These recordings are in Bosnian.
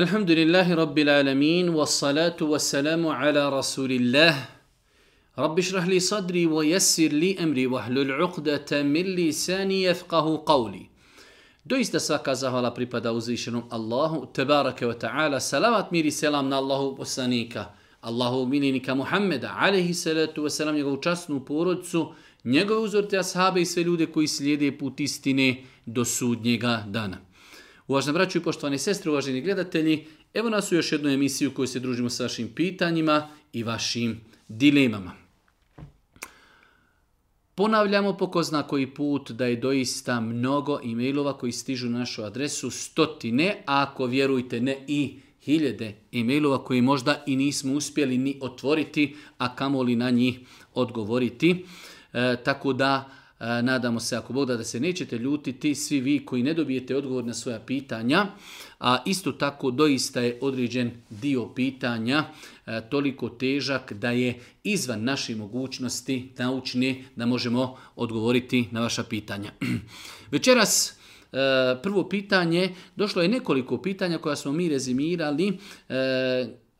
Alhamdulillahi Rabbil alamin wa salatu wa salamu ala rasulillah Rabbi rahli li sadri wa yassir li emri wahlul hlul ta min sani yafqahu qawli Doista svaka zahvala pripada uzvišenom Allahu, tebarake wa ta'ala, salavat miri selam na Allahu poslanika, Allahu mininika Muhammeda, alaihi salatu wa salam njegovu častnu porodcu, njegove uzorte ashabe i sve ljude koji slijede put istine do sudnjega dana. Uvažna braću i poštovani sestre, uvaženi gledatelji, evo nas u još jednu emisiju koju kojoj se družimo sa vašim pitanjima i vašim dilemama. Ponavljamo po ko zna koji put da je doista mnogo e-mailova koji stižu na našu adresu, stotine, a ako vjerujte ne i hiljede e-mailova koji možda i nismo uspjeli ni otvoriti, a kamoli na njih odgovoriti. E, tako da E, nadamo se, ako Bog da, se nećete ljutiti, svi vi koji ne dobijete odgovor na svoja pitanja, a isto tako doista je određen dio pitanja e, toliko težak da je izvan naše mogućnosti naučni da možemo odgovoriti na vaša pitanja. Večeras e, prvo pitanje, došlo je nekoliko pitanja koja smo mi rezimirali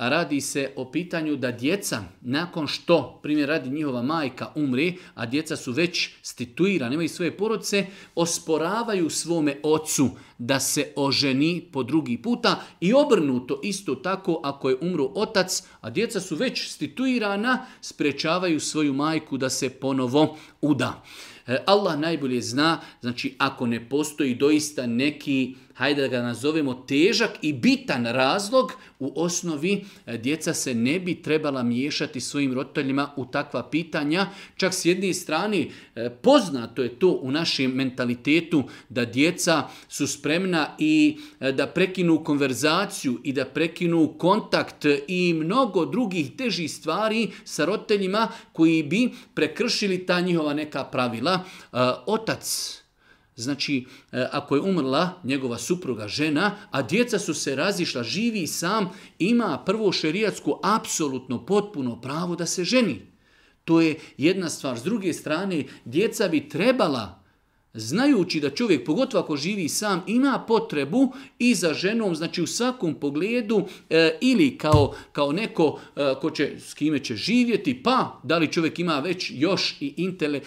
radi se o pitanju da djeca nakon što, primjer radi njihova majka umri, a djeca su već stituirana, imaju svoje porodce, osporavaju svome ocu da se oženi po drugi puta i obrnuto isto tako ako je umro otac, a djeca su već stituirana, sprečavaju svoju majku da se ponovo uda. E, Allah najbolje zna, znači ako ne postoji doista neki hajde da ga nazovemo težak i bitan razlog, u osnovi e, djeca se ne bi trebala miješati svojim roditeljima u takva pitanja. Čak s jedne strane e, poznato je to u našem mentalitetu da djeca su spremna i e, da prekinu konverzaciju i da prekinu kontakt i mnogo drugih težih stvari sa roditeljima koji bi prekršili ta njihova neka pravila. Otac Znači, e, ako je umrla njegova supruga žena, a djeca su se razišla, živi sam, ima prvo šerijatsku apsolutno potpuno pravo da se ženi. To je jedna stvar. S druge strane, djeca bi trebala, znajući da čovjek, pogotovo ako živi sam, ima potrebu i za ženom, znači u svakom pogledu, e, ili kao, kao neko e, ko će, s kime će živjeti, pa da li čovjek ima već još i intele,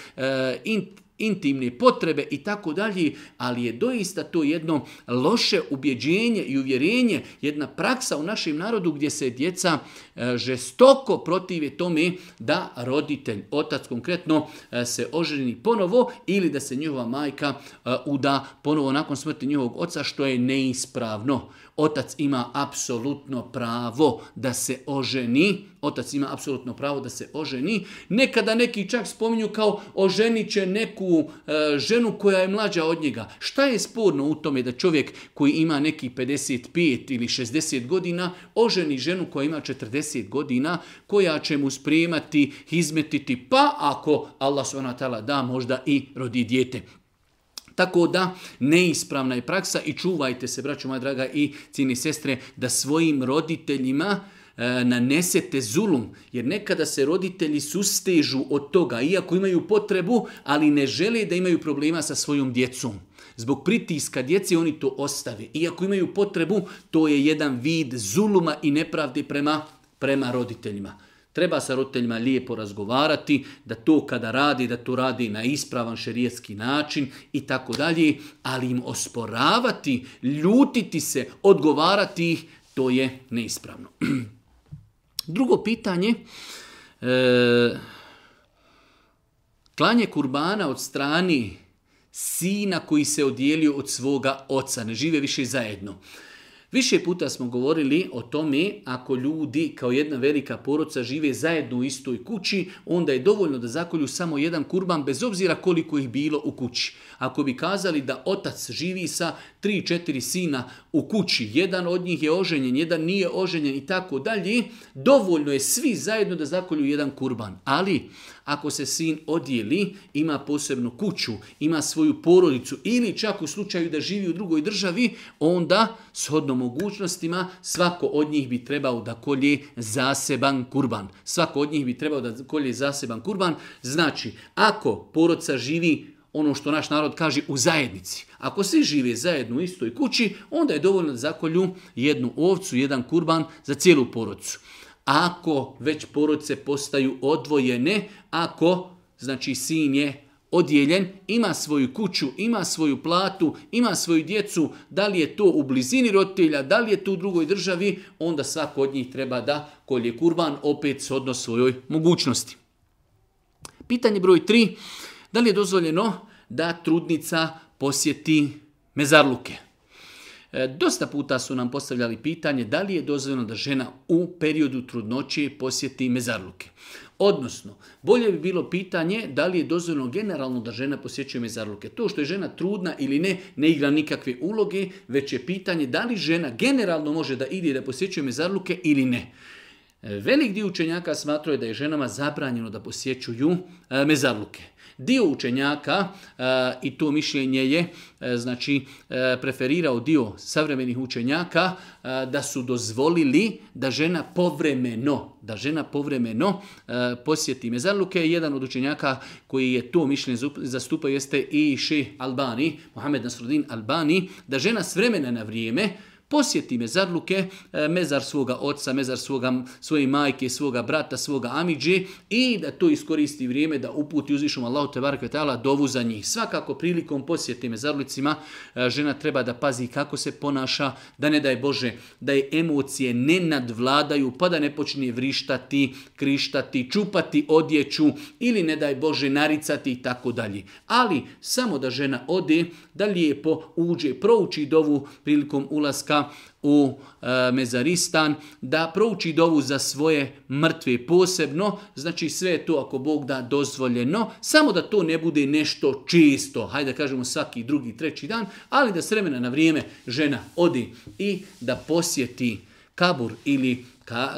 intimne potrebe i tako dalje, ali je doista to jedno loše ubjeđenje i uvjerenje, jedna praksa u našem narodu gdje se djeca e, žestoko protive tome da roditelj, otac konkretno, e, se oženi ponovo ili da se njihova majka e, uda ponovo nakon smrti njihovog oca, što je neispravno. Otac ima apsolutno pravo da se oženi. Otac ima apsolutno pravo da se oženi. Nekada neki čak spominju kao oženit će neku e, ženu koja je mlađa od njega. Šta je sporno u tome da čovjek koji ima neki 55 ili 60 godina oženi ženu koja ima 40 godina koja će mu spremati, izmetiti pa ako Allah tala da možda i rodi dijete. Tako da, neispravna je praksa i čuvajte se, braćo moja draga i cijeni sestre, da svojim roditeljima e, nanesete zulum. Jer nekada se roditelji sustežu od toga, iako imaju potrebu, ali ne žele da imaju problema sa svojom djecom. Zbog pritiska djeci oni to ostave. Iako imaju potrebu, to je jedan vid zuluma i nepravdi prema, prema roditeljima. Treba sa roditeljima lijepo razgovarati, da to kada radi, da to radi na ispravan šerijetski način i tako dalje, ali im osporavati, ljutiti se, odgovarati ih, to je neispravno. Drugo pitanje, e, klanje kurbana od strani sina koji se odijelio od svoga oca, ne žive više zajedno. Više puta smo govorili o tome ako ljudi kao jedna velika poroca žive zajedno u istoj kući, onda je dovoljno da zakolju samo jedan kurban bez obzira koliko ih bilo u kući. Ako bi kazali da otac živi sa 3-4 sina u kući, jedan od njih je oženjen, jedan nije oženjen i tako dalje, dovoljno je svi zajedno da zakolju jedan kurban. Ali ako se sin odijeli, ima posebnu kuću, ima svoju porodicu ili čak u slučaju da živi u drugoj državi, onda shodno mogućnostima svako od njih bi trebao da kolje zaseban kurban. Svako od njih bi trebao da kolje zaseban kurban. Znači, ako porodca živi ono što naš narod kaže u zajednici. Ako svi žive zajedno u istoj kući, onda je dovoljno zakolju jednu ovcu, jedan kurban za cijelu porodicu ako već porodice postaju odvojene, ako znači sin je odjeljen, ima svoju kuću, ima svoju platu, ima svoju djecu, da li je to u blizini roditelja, da li je to u drugoj državi, onda svako od njih treba da kolje kurban opet odnos svojoj mogućnosti. Pitanje broj tri, da li je dozvoljeno da trudnica posjeti mezarluke? E, dosta puta su nam postavljali pitanje da li je dozvoljeno da žena u periodu trudnoće posjeti mezarluke. Odnosno, bolje bi bilo pitanje da li je dozvoljeno generalno da žena posjećuje mezarluke. To što je žena trudna ili ne, ne igra nikakve uloge, već je pitanje da li žena generalno može da ide da posjećuje mezarluke ili ne. E, velik dio učenjaka smatruje da je ženama zabranjeno da posjećuju e, mezarluke. Dio učenjaka, e, i to mišljenje je e, znači e, preferirao dio savremenih učenjaka, da su dozvolili da žena povremeno, da žena povremeno posjeti mezarluke. Jedan od učenjaka koji je to mišljenje zastupao jeste i Albani, Mohamed Nasrudin Albani, da žena s vremena na vrijeme Posjeti mezarluke, e, mezar svoga oca, mezar svoga, svoje majke, svoga brata, svoga amidži i da to iskoristi vrijeme da uputi uzvišom Allahu te tala dovu za njih. Svakako prilikom posjeti mezarlicima e, žena treba da pazi kako se ponaša, da ne daj Bože da je emocije ne nadvladaju, pa da ne počne vrištati, krištati, čupati odjeću ili ne daj Bože naricati i tako dalje. Ali samo da žena ode, da lijepo uđe, prouči dovu prilikom ulaska u e, Mezaristan, da prouči dovu za svoje mrtve posebno, znači sve je to ako Bog da dozvoljeno, samo da to ne bude nešto čisto, hajde da kažemo svaki drugi, treći dan, ali da s vremena na vrijeme žena odi i da posjeti kabur ili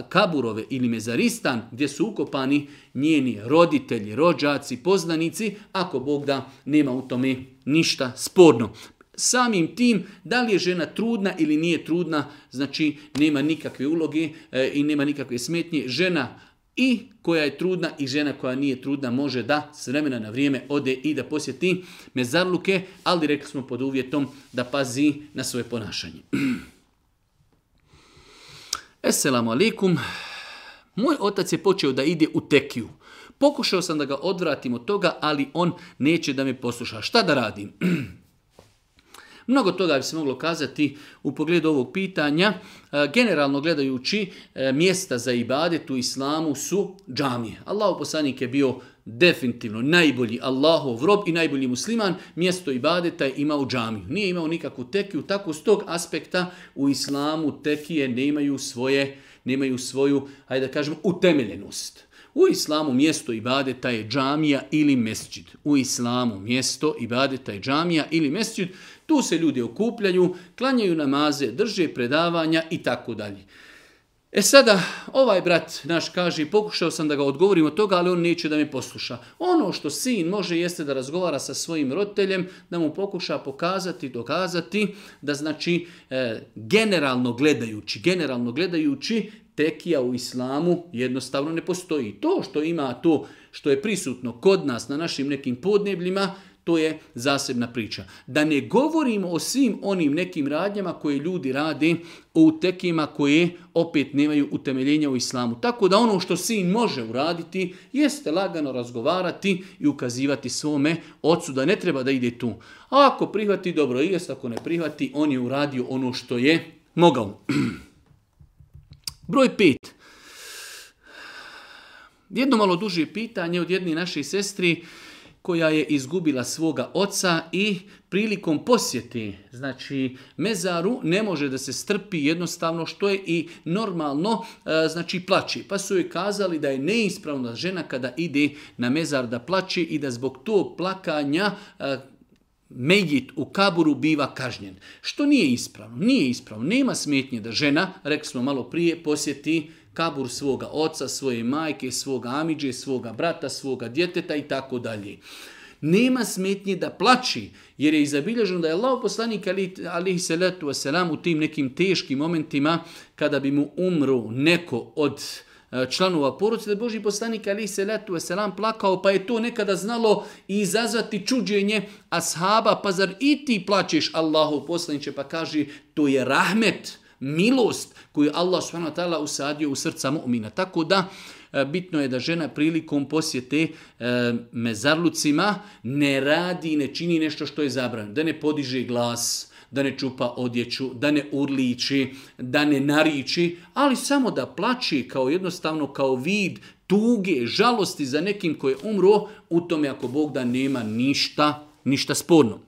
kaburove ili mezaristan gdje su ukopani njeni roditelji, rođaci, poznanici, ako Bog da nema u tome ništa sporno. Samim tim, da li je žena trudna ili nije trudna, znači nema nikakve uloge e, i nema nikakve smetnje. Žena i koja je trudna i žena koja nije trudna može da s vremena na vrijeme ode i da posjeti mezarluke, ali rekli smo pod uvjetom da pazi na svoje ponašanje. Esselamu alaikum. Moj otac je počeo da ide u tekiju. Pokušao sam da ga odvratim od toga, ali on neće da me posluša. Šta da radim? Mnogo toga bi se moglo kazati u pogledu ovog pitanja. E, generalno gledajući, e, mjesta za ibadet u islamu su džamije. Allah poslanik je bio definitivno najbolji Allahov rob i najbolji musliman, mjesto ibadeta je imao džamiju. Nije imao nikakvu tekiju, tako s tog aspekta u islamu tekije nemaju svoje, nemaju svoju, hajde da kažemo, utemeljenost. U islamu mjesto ibadeta je džamija ili mesđid. U islamu mjesto ibadeta je džamija ili mesđid. Tu se ljudi okupljaju, klanjaju namaze, drže predavanja i tako dalje. E sada, ovaj brat naš kaže, pokušao sam da ga odgovorim od toga, ali on neće da me posluša. Ono što sin može jeste da razgovara sa svojim roditeljem, da mu pokuša pokazati, dokazati da znači e, generalno gledajući, generalno gledajući tekija u islamu jednostavno ne postoji. To što ima to, što je prisutno kod nas na našim nekim podnebljima, to je zasebna priča. Da ne govorimo o svim onim nekim radnjama koje ljudi rade u tekima koje opet nemaju utemeljenja u islamu. Tako da ono što sin može uraditi jeste lagano razgovarati i ukazivati svome ocu da ne treba da ide tu. A ako prihvati, dobro, i jest ako ne prihvati, on je uradio ono što je mogao. Broj pet. Jedno malo duže pitanje od jedne naše sestri koja je izgubila svoga oca i prilikom posjeti, znači mezaru ne može da se strpi jednostavno što je i normalno, e, znači plaći. Pa su joj kazali da je neispravna žena kada ide na mezar da plaći i da zbog tog plakanja e, Megit u kaburu biva kažnjen. Što nije ispravno? Nije ispravno. Nema smetnje da žena, rekli smo malo prije, posjeti kabur svoga oca, svoje majke, svoga amiđe, svoga brata, svoga djeteta i tako dalje. Nema smetnje da plači, jer je izabilježeno da je Allah poslanik se salatu wasalam u tim nekim teškim momentima kada bi mu umro neko od e, članova porodice, da je Boži poslanik alihi salatu wasalam plakao, pa je to nekada znalo i izazvati čuđenje ashaba, pa zar i ti plaćeš Allahu poslaniće, pa kaže to je rahmet, milost koju Allah subhanahu usadio u srca mu'mina. Tako da e, bitno je da žena prilikom posjete e, mezarlucima ne radi i ne čini nešto što je zabranjeno, da ne podiže glas, da ne čupa odjeću, da ne urliči, da ne nariči, ali samo da plači kao jednostavno kao vid tuge, žalosti za nekim koji je umro, u tome ako Bog da nema ništa, ništa sporno.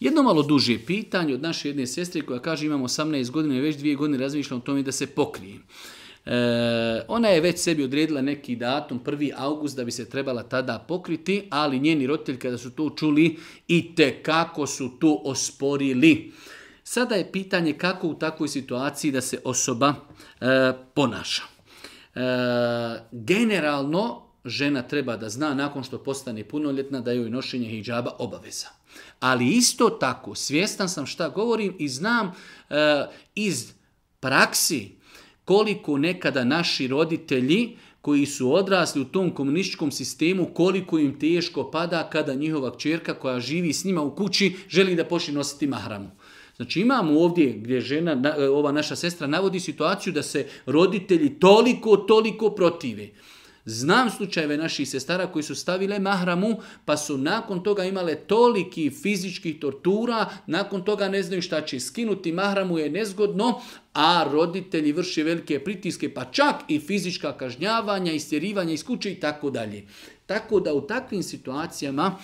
Jedno malo duže pitanje od naše jedne sestre koja kaže imam 18 godina i već dvije godine razmišljam o tome da se pokrijem. E, ona je već sebi odredila neki datum, 1. august, da bi se trebala tada pokriti, ali njeni roditelji kada su to čuli i te kako su to osporili. Sada je pitanje kako u takvoj situaciji da se osoba e, ponaša. E, generalno, žena treba da zna nakon što postane punoljetna da joj nošenje hijjaba obaveza. Ali isto tako, svjestan sam šta govorim i znam e, iz praksi koliko nekada naši roditelji koji su odrasli u tom komunističkom sistemu, koliko im teško pada kada njihova čerka koja živi s njima u kući želi da počne nositi mahramu. Znači imamo ovdje gdje žena, e, ova naša sestra navodi situaciju da se roditelji toliko, toliko protive. Znam slučajeve naših sestara koji su stavile mahramu, pa su nakon toga imale toliki fizičkih tortura, nakon toga ne znaju šta će skinuti, mahramu je nezgodno, a roditelji vrše velike pritiske, pa čak i fizička kažnjavanja, istjerivanja iz kuće i tako dalje. Tako da u takvim situacijama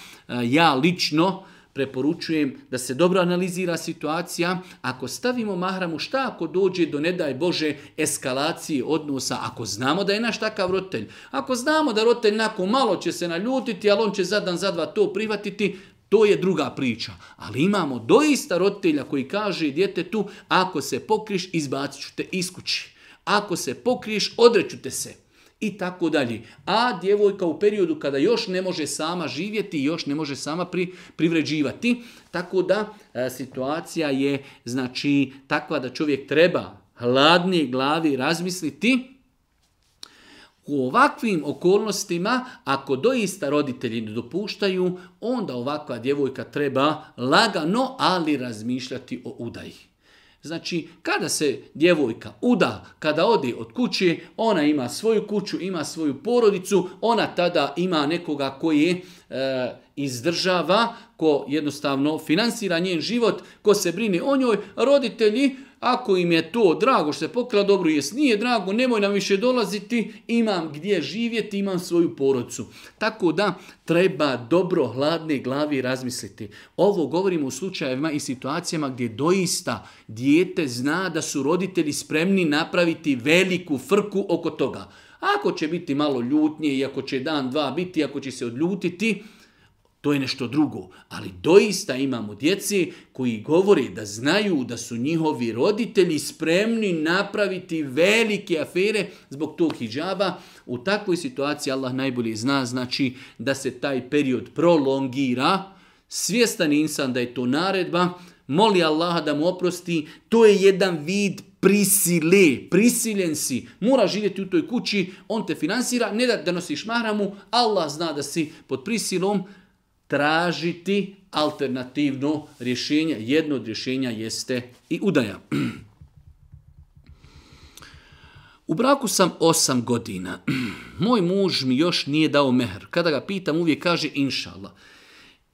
ja lično preporučujem da se dobro analizira situacija. Ako stavimo mahramu, šta ako dođe do, ne daj Bože, eskalacije odnosa, ako znamo da je naš takav roditelj, ako znamo da roditelj nakon malo će se naljutiti, ali on će zadan za dva to privatiti, to je druga priča. Ali imamo doista roditelja koji kaže tu, ako se pokriš, izbacit ću te iz kući. Ako se pokriješ, odreću te se i tako dalje. A djevojka u periodu kada još ne može sama živjeti, još ne može sama privređivati, tako da e, situacija je znači takva da čovjek treba hladni glavi razmisliti u ovakvim okolnostima, ako doista roditelji ne dopuštaju, onda ovakva djevojka treba lagano, ali razmišljati o udaji. Znači, kada se djevojka uda, kada odi od kuće, ona ima svoju kuću, ima svoju porodicu, ona tada ima nekoga koji e, izdržava, ko jednostavno financira njen život, ko se brini o njoj, roditelji ako im je to drago što se pokrala, dobro jest, nije drago, nemoj nam više dolaziti, imam gdje živjeti, imam svoju porodcu. Tako da treba dobro hladne glavi razmisliti. Ovo govorimo u slučajevima i situacijama gdje doista dijete zna da su roditelji spremni napraviti veliku frku oko toga. Ako će biti malo ljutnije i ako će dan, dva biti, ako će se odljutiti, to je nešto drugo. Ali doista imamo djeci koji govori, da znaju da su njihovi roditelji spremni napraviti velike afere zbog tog hijjaba. U takvoj situaciji Allah najbolje zna znači da se taj period prolongira. Svjestan insan da je to naredba, moli Allaha da mu oprosti, to je jedan vid prisile, prisiljen si, mora živjeti u toj kući, on te finansira, ne da, da nosiš mahramu, Allah zna da si pod prisilom, tražiti alternativno rješenje. Jedno od rješenja jeste i udaja. U braku sam osam godina. Moj muž mi još nije dao mehr. Kada ga pitam uvijek kaže inšala.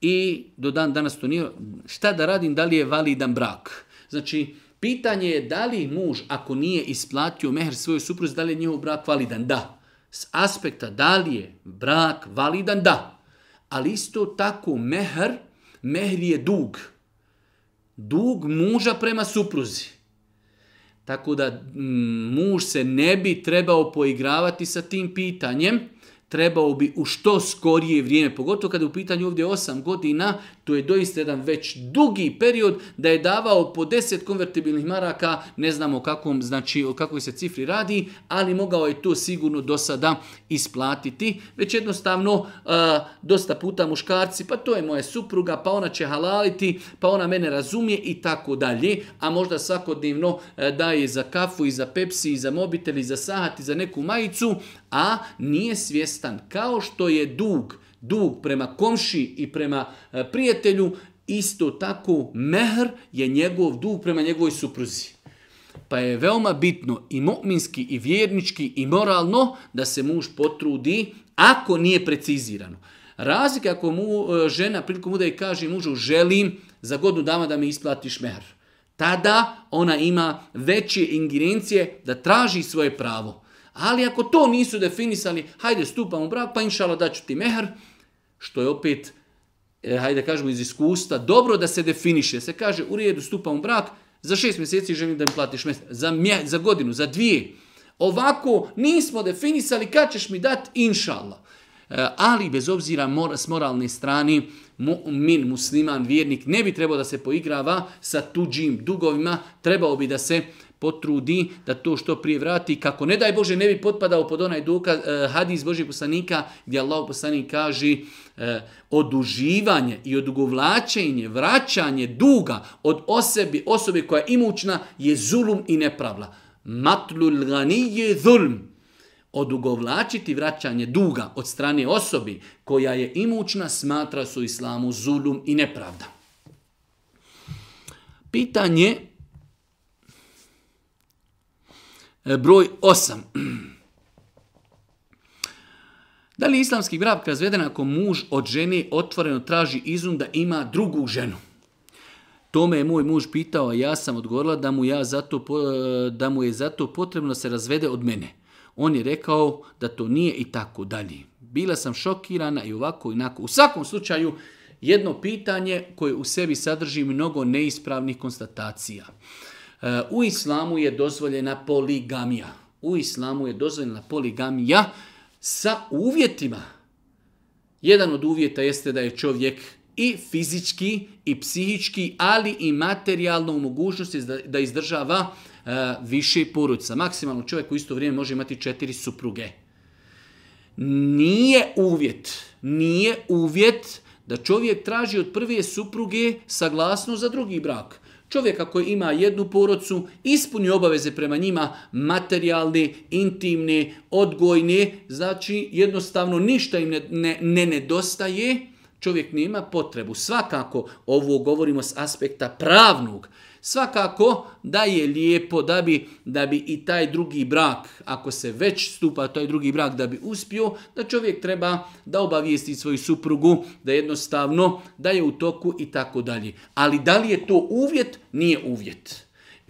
I do dan danas to nije. Šta da radim, da li je validan brak? Znači, pitanje je da li muž, ako nije isplatio mehr svojoj supruzi, da li je njihov brak validan? Da. S aspekta da li je brak validan? Da. Ali isto tako mehr, mehr je dug. Dug muža prema supruzi. Tako da mm, muž se ne bi trebao poigravati sa tim pitanjem trebao bi u što skorije vrijeme, pogotovo kada je u pitanju ovdje 8 godina, to je doista jedan već dugi period da je davao po 10 konvertibilnih maraka, ne znamo o kakvom, znači, o kakvoj se cifri radi, ali mogao je to sigurno do sada isplatiti. Već jednostavno, dosta puta muškarci, pa to je moja supruga, pa ona će halaliti, pa ona mene razumije i tako dalje, a možda svakodnevno e, daje za kafu i za pepsi i za mobitel i za sahat i za neku majicu, a nije svjestan kao što je dug, dug prema komši i prema e, prijatelju, isto tako mehr je njegov dug prema njegovoj supruzi. Pa je veoma bitno i mokminski i vjernički i moralno da se muž potrudi ako nije precizirano. Razlika ako mu e, žena prilikom i kaže mužu želim za godinu dama da mi isplatiš mehr. Tada ona ima veće ingerencije da traži svoje pravo. Ali ako to nisu definisali, hajde stupam u brak, pa inšala daću ti mehr, što je opet, e, hajde kažemo iz iskustva, dobro da se definiše. Se kaže, u redu stupam u brak, za šest mjeseci želim da mi platiš za, za godinu, za dvije. Ovako nismo definisali kad ćeš mi dati, inšala. E, ali bez obzira s moralne strani, min, musliman, vjernik, ne bi trebao da se poigrava sa tuđim dugovima, trebao bi da se potrudi da to što prije vrati, kako ne daj Bože ne bi potpadao pod onaj dokaz, e, hadis Božeg poslanika gdje Allah poslanik kaže e, oduživanje i odugovlačenje, vraćanje duga od osobi, osobe koja je imućna je zulum i nepravda. Matlul je zulm. Odugovlačiti vraćanje duga od strane osobi koja je imućna smatra su islamu zulum i nepravda. Pitanje E, broj 8. Da li islamski brak razveden ako muž od žene otvoreno traži izum da ima drugu ženu? To me je moj muž pitao, a ja sam odgovorila da mu, ja zato, e, da mu je zato potrebno se razvede od mene. On je rekao da to nije i tako dalje. Bila sam šokirana i ovako i onako. U svakom slučaju, jedno pitanje koje u sebi sadrži mnogo neispravnih konstatacija. U islamu je dozvoljena poligamija. U islamu je dozvoljena poligamija sa uvjetima. Jedan od uvjeta jeste da je čovjek i fizički i psihički, ali i materijalno u mogućnosti da izdržava e, više poruca. Maksimalno čovjek u isto vrijeme može imati četiri supruge. Nije uvjet, nije uvjet da čovjek traži od prve supruge saglasno za drugi brak. Čovjek ako ima jednu porodcu, ispuni obaveze prema njima, materijalne, intimne, odgojne, znači jednostavno ništa im ne, ne, ne nedostaje, čovjek nema potrebu. Svakako, ovo govorimo s aspekta pravnog, Svakako da je lijepo da bi, da bi i taj drugi brak, ako se već stupa taj drugi brak da bi uspio, da čovjek treba da obavijesti svoju suprugu, da jednostavno da je u toku i tako dalje. Ali da li je to uvjet? Nije uvjet.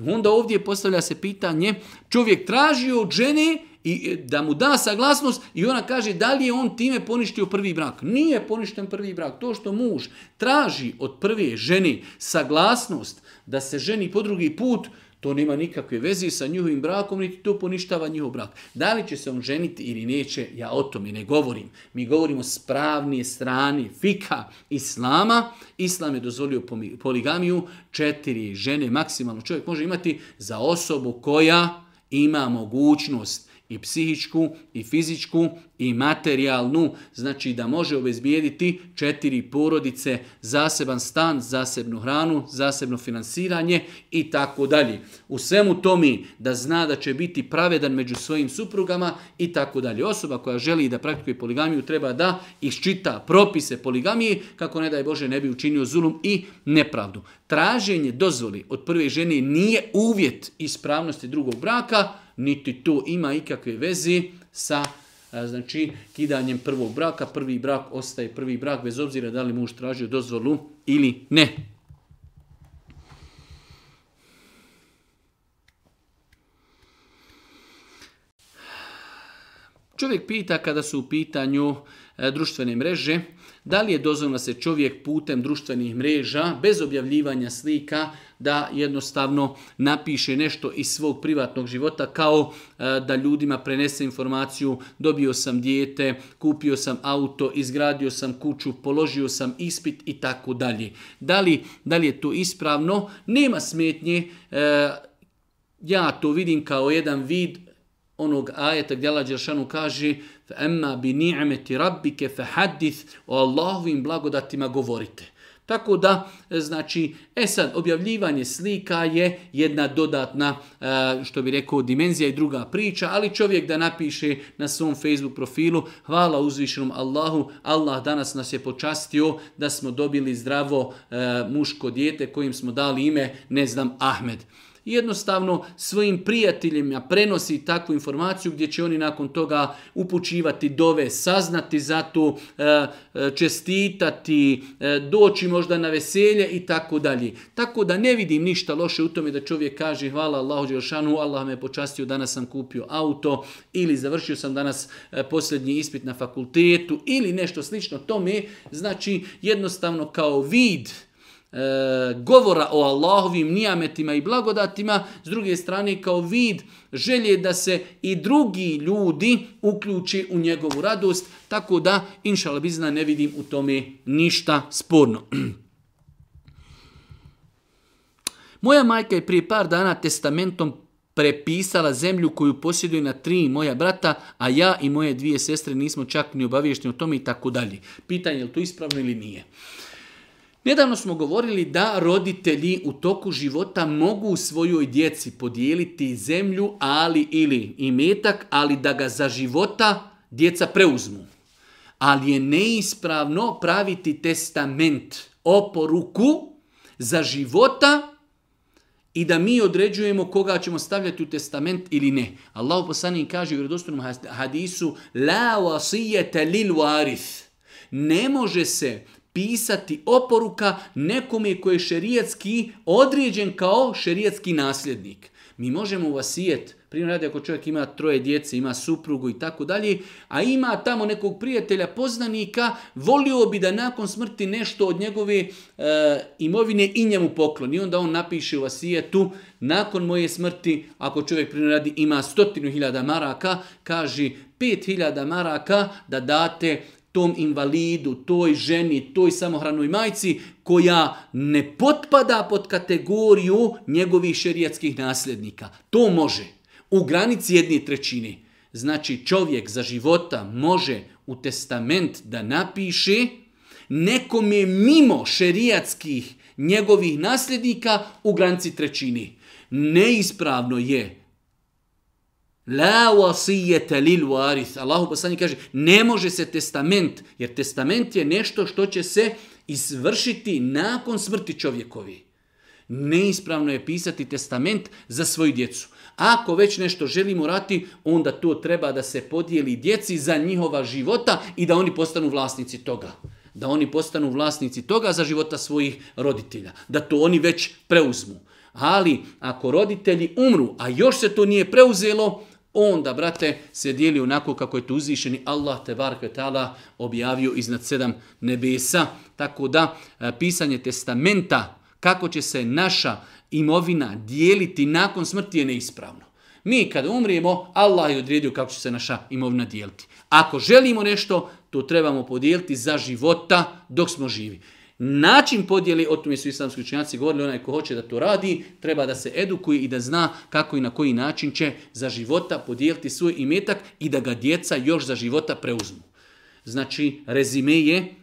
Onda ovdje postavlja se pitanje, čovjek traži od žene i e, da mu da saglasnost i ona kaže da li je on time poništio prvi brak. Nije poništen prvi brak. To što muž traži od prve žene saglasnost da se ženi po drugi put, to nema nikakve veze sa njihovim brakom, niti to poništava njihov brak. Da li će se on ženiti ili neće, ja o tome ne govorim. Mi govorimo s pravne strane fika islama. Islam je dozvolio poligamiju, četiri žene maksimalno čovjek može imati za osobu koja ima mogućnost i psihičku, i fizičku, i materijalnu, znači da može obezbijediti četiri porodice, zaseban stan, zasebnu hranu, zasebno financiranje i tako dalje. U svemu tomi da zna da će biti pravedan među svojim suprugama i tako dalje. Osoba koja želi da praktikuje poligamiju treba da iščita propise poligamije kako ne daj Bože ne bi učinio zulum i nepravdu. Traženje dozvoli od prve žene nije uvjet ispravnosti drugog braka, niti to ima ikakve veze sa znači kidanjem prvog braka, prvi brak ostaje prvi brak bez obzira da li muž tražio dozvolu ili ne. Čovjek pita kada su u pitanju e, društvene mreže, da li je dozvoljeno se čovjek putem društvenih mreža, bez objavljivanja slika, da jednostavno napiše nešto iz svog privatnog života kao e, da ljudima prenese informaciju dobio sam dijete, kupio sam auto, izgradio sam kuću, položio sam ispit i tako dalje. Da li je to ispravno? Nema smetnje. E, ja to vidim kao jedan vid onog ajeta gdje Allah Đeršanu kaže Emma bi ni'meti rabbike hadith o Allahovim blagodatima govorite. Tako da, znači, e sad, objavljivanje slika je jedna dodatna, e, što bi rekao, dimenzija i druga priča, ali čovjek da napiše na svom Facebook profilu hvala uzvišenom Allahu, Allah danas nas je počastio da smo dobili zdravo e, muško dijete kojim smo dali ime, ne znam, Ahmed jednostavno svojim prijateljima prenosi takvu informaciju gdje će oni nakon toga upućivati dove, saznati za to, e, e, čestitati, e, doći možda na veselje i tako dalje. Tako da ne vidim ništa loše u tome da čovjek kaže hvala Allahu Đelšanu, Allah me počastio, danas sam kupio auto ili završio sam danas posljednji ispit na fakultetu ili nešto slično tome. Znači jednostavno kao vid E, govora o Allahovim nijametima i blagodatima, s druge strane kao vid želje da se i drugi ljudi uključi u njegovu radost, tako da, inšala bizna, ne vidim u tome ništa sporno. Moja majka je prije par dana testamentom prepisala zemlju koju posjeduje na tri moja brata, a ja i moje dvije sestre nismo čak ni obaviješteni o tome i tako dalje. Pitanje je li to ispravno ili nije. Nedavno smo govorili da roditelji u toku života mogu u svojoj djeci podijeliti zemlju, ali ili imetak, ali da ga za života djeca preuzmu. Ali je neispravno praviti testament, oporuku za života i da mi određujemo koga ćemo stavljati u testament ili ne. Allah poslani kaže u vjerodostojnom hadisu La wasiyata lil warith. Ne može se pisati oporuka nekome koji je šerijetski određen kao šerijetski nasljednik. Mi možemo vasijet, primjer radi ako čovjek ima troje djece, ima suprugu i tako dalje, a ima tamo nekog prijatelja, poznanika, volio bi da nakon smrti nešto od njegove e, imovine i njemu pokloni. Onda on napiše u vasijetu, nakon moje smrti, ako čovjek primjer radi ima stotinu hiljada maraka, kaže pet hiljada maraka da date tom invalidu, toj ženi, toj samohranoj majci koja ne potpada pod kategoriju njegovih šerijatskih nasljednika. To može u granici jedne trećine. Znači čovjek za života može u testament da napiše nekom je mimo šerijatskih njegovih nasljednika u granici trećini. Neispravno je La wasijete lil waris. Allahu kaže, ne može se testament, jer testament je nešto što će se izvršiti nakon smrti čovjekovi. Neispravno je pisati testament za svoju djecu. Ako već nešto želimo rati, onda to treba da se podijeli djeci za njihova života i da oni postanu vlasnici toga. Da oni postanu vlasnici toga za života svojih roditelja. Da to oni već preuzmu. Ali ako roditelji umru, a još se to nije preuzelo, onda, brate, se dijeli onako kako je tu uzvišeni Allah te bar objavio iznad sedam nebesa. Tako da, e, pisanje testamenta, kako će se naša imovina dijeliti nakon smrti je neispravno. Mi kad umrijemo, Allah je odredio kako će se naša imovina dijeliti. Ako želimo nešto, to trebamo podijeliti za života dok smo živi. Način podjeli, o tome su islamski učenjaci govorili, onaj ko hoće da to radi, treba da se edukuje i da zna kako i na koji način će za života podijeliti svoj imetak i da ga djeca još za života preuzmu. Znači, rezime je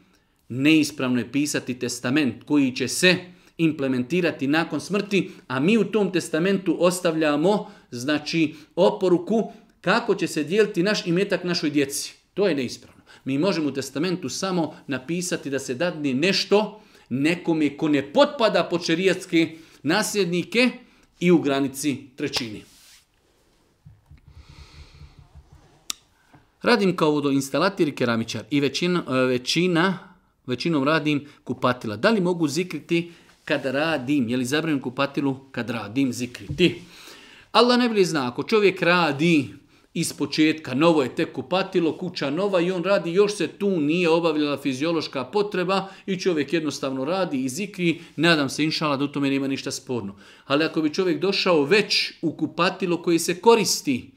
neispravno je pisati testament koji će se implementirati nakon smrti, a mi u tom testamentu ostavljamo znači oporuku kako će se dijeliti naš imetak našoj djeci. To je neispravno. Mi možemo u testamentu samo napisati da se dadne nešto nekome ko ne potpada po čerijatske nasljednike i u granici trećini. Radim kao vodoinstalatir i keramičar i većina, e, većina, većinom radim kupatila. Da li mogu zikriti kad radim? Je li zabranjeno kupatilu kad radim zikriti? Allah ne bi li zna, ako čovjek radi početka, novo je tek kupatilo, kuća nova i on radi, još se tu nije obavljala fiziološka potreba i čovjek jednostavno radi i nadam se inšala da u tome nema ništa sporno. Ali ako bi čovjek došao već u kupatilo koje se koristi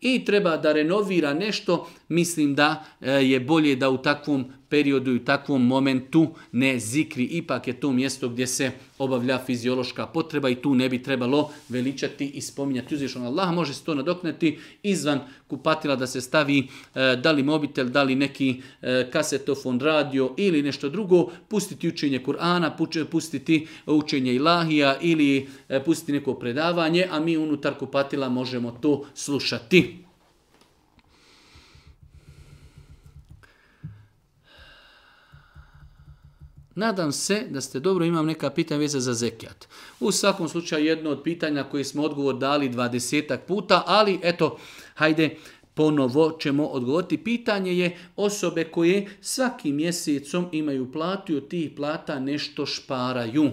i treba da renovira nešto, mislim da e, je bolje da u takvom periodu i u takvom momentu ne zikri. Ipak je to mjesto gdje se obavlja fiziološka potreba i tu ne bi trebalo veličati i spominjati uzvišenog Allah. Može se to nadokneti izvan kupatila da se stavi e, da li mobitel, da li neki e, kasetofon, radio ili nešto drugo. Pustiti učenje Kur'ana, pustiti učenje Ilahija ili e, pustiti neko predavanje, a mi unutar kupatila možemo to slušati. Nadam se da ste dobro, imam neka pitanja veze za zekijat. U svakom slučaju jedno od pitanja koje smo odgovor dali dvadesetak puta, ali eto, hajde, ponovo ćemo odgovoriti. Pitanje je osobe koje svaki mjesecom imaju platu i od tih plata nešto šparaju.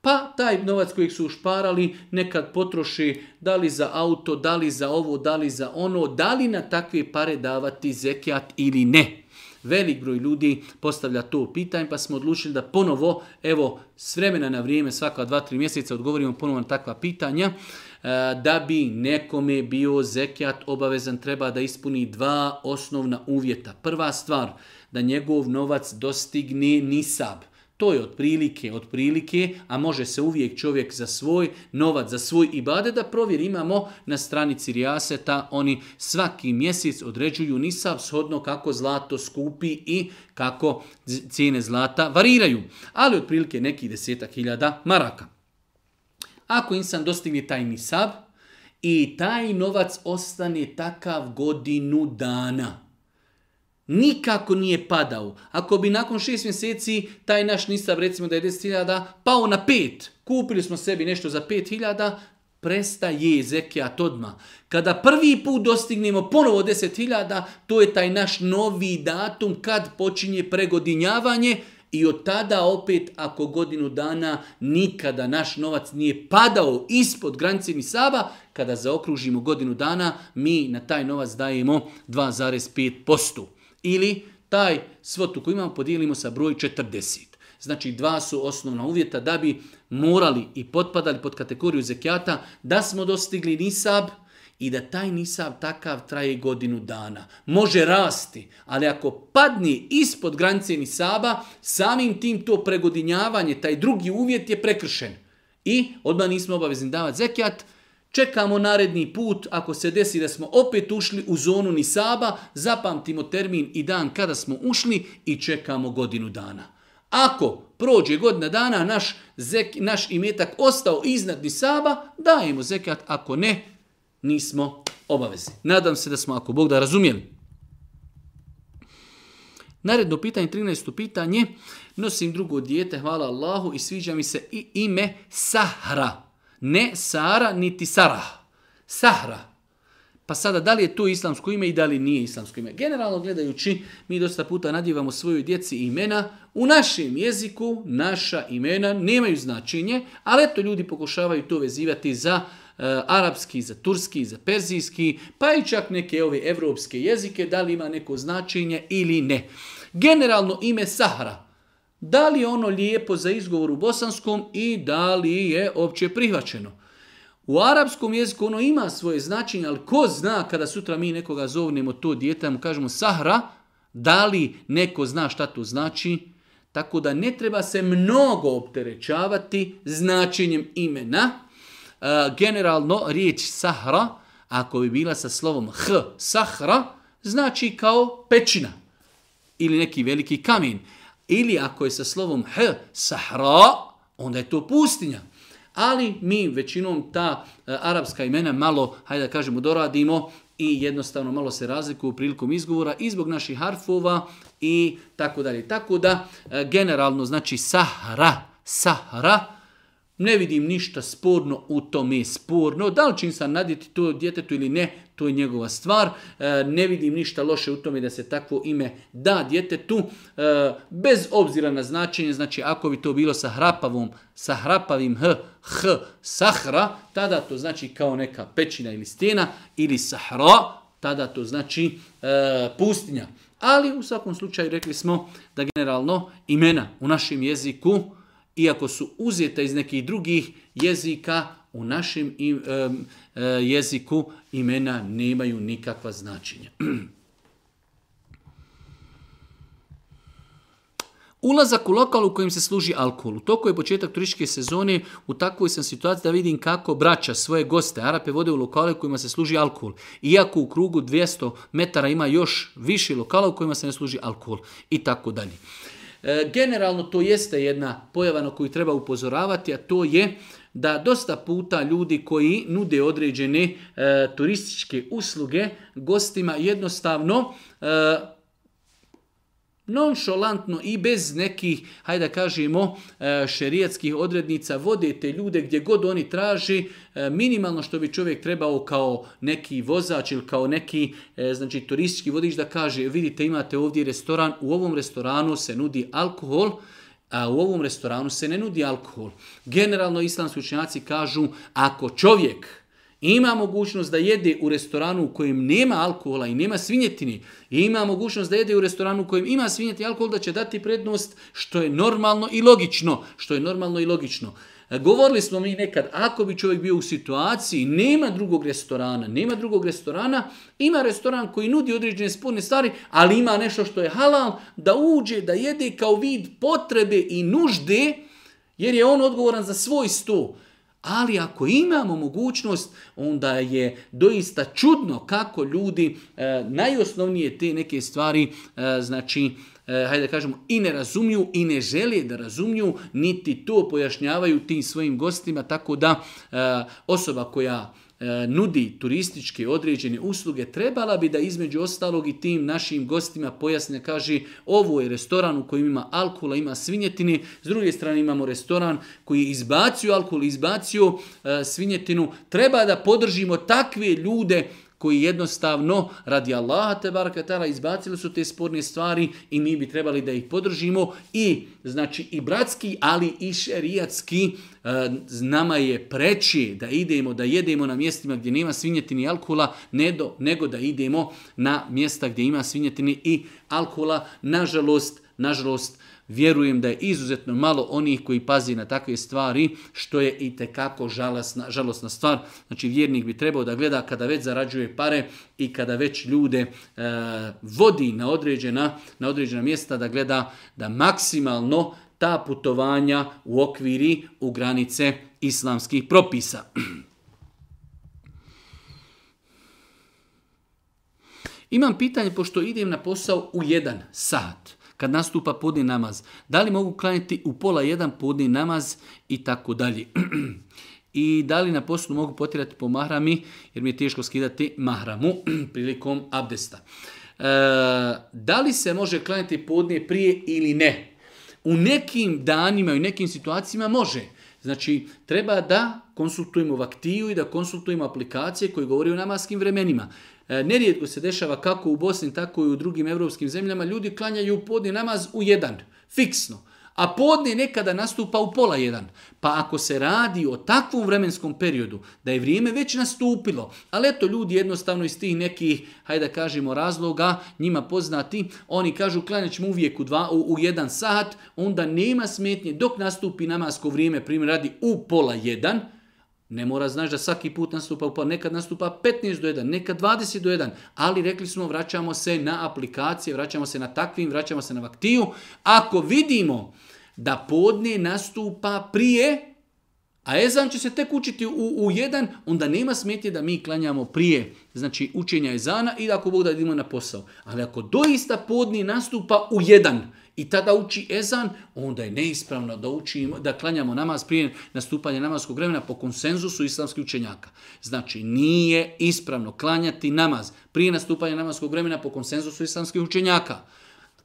Pa taj novac kojeg su šparali nekad potroši da li za auto, da li za ovo, da li za ono, da li na takve pare davati zekijat ili ne velik broj ljudi postavlja to pitanje, pa smo odlučili da ponovo, evo, s vremena na vrijeme, svaka dva, tri mjeseca odgovorimo ponovo na takva pitanja, e, da bi nekome bio zekijat obavezan treba da ispuni dva osnovna uvjeta. Prva stvar, da njegov novac dostigne nisab. To je otprilike, otprilike, a može se uvijek čovjek za svoj novac, za svoj ibade da provjer Imamo na stranici Rijaseta, oni svaki mjesec određuju nisab shodno kako zlato skupi i kako cijene zlata variraju. Ali otprilike nekih desetak hiljada maraka. Ako insan dostigne taj nisab i taj novac ostane takav godinu dana, Nikako nije padao. Ako bi nakon šest mjeseci taj naš nisav recimo da je 10.000 pao na pet, kupili smo sebi nešto za 5.000, prestaje zekijat odmah. Kada prvi put dostignemo ponovo 10.000, to je taj naš novi datum kad počinje pregodinjavanje i od tada opet ako godinu dana nikada naš novac nije padao ispod granice Nisaba, kada zaokružimo godinu dana mi na taj novac dajemo 2,5%. Ili taj svotu koju imamo podijelimo sa broj 40. Znači dva su osnovna uvjeta da bi morali i potpadali pod kategoriju zekijata da smo dostigli nisab i da taj nisab takav traje godinu dana. Može rasti, ali ako padne ispod granice nisaba, samim tim to pregodinjavanje, taj drugi uvjet je prekršen. I odmah nismo obavezni davati zekijat, Čekamo naredni put, ako se desi da smo opet ušli u zonu Nisaba, zapamtimo termin i dan kada smo ušli i čekamo godinu dana. Ako prođe godina dana, naš, zek, naš imetak ostao iznad Nisaba, dajemo zekat, ako ne, nismo obavezni. Nadam se da smo, ako Bog da razumijem. Naredno pitanje, 13. pitanje. Nosim drugo dijete, hvala Allahu, i sviđa mi se i ime Sahra. Ne Sara, niti Sarah. Sahra. Pa sada, da li je to islamsko ime i da li nije islamsko ime? Generalno gledajući, mi dosta puta nadjevamo svojoj djeci imena. U našem jeziku naša imena nemaju značenje, ali eto ljudi pokušavaju to vezivati za E, arapski, za turski, za perzijski, pa i čak neke ove evropske jezike, da li ima neko značenje ili ne. Generalno ime Sahra. Da li je ono lijepo za izgovor u bosanskom i da li je opće prihvaćeno? U arapskom jeziku ono ima svoje značenje, ali ko zna kada sutra mi nekoga zovnemo to dijete, mu kažemo sahra, da li neko zna šta to znači? Tako da ne treba se mnogo opterećavati značenjem imena. E, generalno, riječ sahra, ako bi bila sa slovom h, sahra, znači kao pećina ili neki veliki kamen. Ili ako je sa slovom h, sahra, onda je to pustinja. Ali mi većinom ta e, arapska imena malo, hajde da kažemo, doradimo i jednostavno malo se razlikuju prilikom izgovora i zbog naših harfova i tako dalje. Tako da e, generalno znači sahra, sahra, ne vidim ništa sporno u tome sporno. Da li će sam nadjeti to djetetu ili ne, to je njegova stvar. E, ne vidim ništa loše u tome da se takvo ime da djetetu, e, bez obzira na značenje, znači ako bi to bilo sa hrapavom, sa hrapavim h, h, sahra, tada to znači kao neka pećina ili stena, ili sahra, tada to znači e, pustinja. Ali u svakom slučaju rekli smo da generalno imena u našem jeziku, iako su uzeta iz nekih drugih jezika, u našem jeziku imena nemaju nikakva značenja. Ulazak u lokal u kojem se služi alkohol. U toku je početak turističke sezone, u takvoj sam situaciji da vidim kako braća svoje goste Arape vode u lokale u kojima se služi alkohol. Iako u krugu 200 metara ima još više lokala u kojima se ne služi alkohol i tako dalje. E, generalno to jeste jedna pojava na koju treba upozoravati, a to je da dosta puta ljudi koji nude određene e, turističke usluge gostima jednostavno e, i bez nekih, hajde da kažemo, e, šerijatskih odrednica vodite ljude gdje god oni traži, e, minimalno što bi čovjek trebao kao neki vozač ili kao neki znači, turistički vodič da kaže, vidite imate ovdje restoran, u ovom restoranu se nudi alkohol, a u ovom restoranu se ne nudi alkohol. Generalno islamski učenjaci kažu ako čovjek ima mogućnost da jede u restoranu u kojem nema alkohola i nema svinjetini, i ima mogućnost da jede u restoranu u kojem ima svinjetini i alkohol, da će dati prednost što je normalno i logično. Što je normalno i logično. E, govorili smo mi nekad, ako bi čovjek bio u situaciji, nema drugog restorana, nema drugog restorana, ima restoran koji nudi određene sporne stvari, ali ima nešto što je halal, da uđe, da jede kao vid potrebe i nužde, jer je on odgovoran za svoj sto. Ali ako imamo mogućnost, onda je doista čudno kako ljudi e, najosnovnije te neke stvari, e, znači, E, hajde da kažemo, i ne razumiju i ne žele da razumiju, niti to pojašnjavaju tim svojim gostima, tako da e, osoba koja e, nudi turističke određene usluge, trebala bi da između ostalog i tim našim gostima pojasne, kaže ovo je restoran u kojem ima alkohola, ima svinjetine, s druge strane imamo restoran koji je izbacio alkohol, izbacio svinjetinu, treba da podržimo takve ljude koji jednostavno radi Allaha te barakatala izbacili su te sporne stvari i mi bi trebali da ih podržimo i znači i bratski ali i šerijatski e, nama je preći da idemo, da jedemo na mjestima gdje nema svinjetine i alkohola, nego da idemo na mjesta gdje ima svinjetine i alkohola. Nažalost, nažalost, vjerujem da je izuzetno malo onih koji pazi na takve stvari, što je i tekako žalosna, žalosna stvar. Znači vjernik bi trebao da gleda kada već zarađuje pare i kada već ljude e, vodi na određena, na određena mjesta, da gleda da maksimalno ta putovanja u okviri u granice islamskih propisa. Imam pitanje, pošto idem na posao u jedan sat kad nastupa podni namaz. Da li mogu klanjati u pola jedan podni namaz i tako dalje. I da li na poslu mogu potirati po mahrami, jer mi je teško skidati mahramu prilikom abdesta. E, da li se može klanjati podne prije ili ne? U nekim danima i u nekim situacijama može. Znači, treba da konsultujemo vaktiju i da konsultujemo aplikacije koje govori o namaskim vremenima. E, nerijetko se dešava kako u Bosni, tako i u drugim europskim zemljama. Ljudi klanjaju podni namaz u jedan, fiksno a podne nekada nastupa u pola jedan. Pa ako se radi o takvom vremenskom periodu, da je vrijeme već nastupilo, ali eto ljudi jednostavno iz tih nekih, hajde da kažemo, razloga, njima poznati, oni kažu klanjat ćemo uvijek u, dva, u, jedan sat, onda nema smetnje dok nastupi namasko vrijeme, primjer radi u pola jedan, ne mora znaš da svaki put nastupa pa nekad nastupa 15 do 1, nekad 20 do 1, ali rekli smo vraćamo se na aplikacije, vraćamo se na takvim, vraćamo se na vaktiju. Ako vidimo da podne nastupa prije, a ezan će se tek učiti u, jedan, onda nema smetje da mi klanjamo prije, znači učenja ezana i da ako Bog da idemo na posao. Ali ako doista podni nastupa u jedan i tada uči ezan, onda je neispravno da, da klanjamo namaz prije nastupanja namaskog vremena po konsenzusu islamskih učenjaka. Znači nije ispravno klanjati namaz prije nastupanja namaskog vremena po konsenzusu islamskih učenjaka.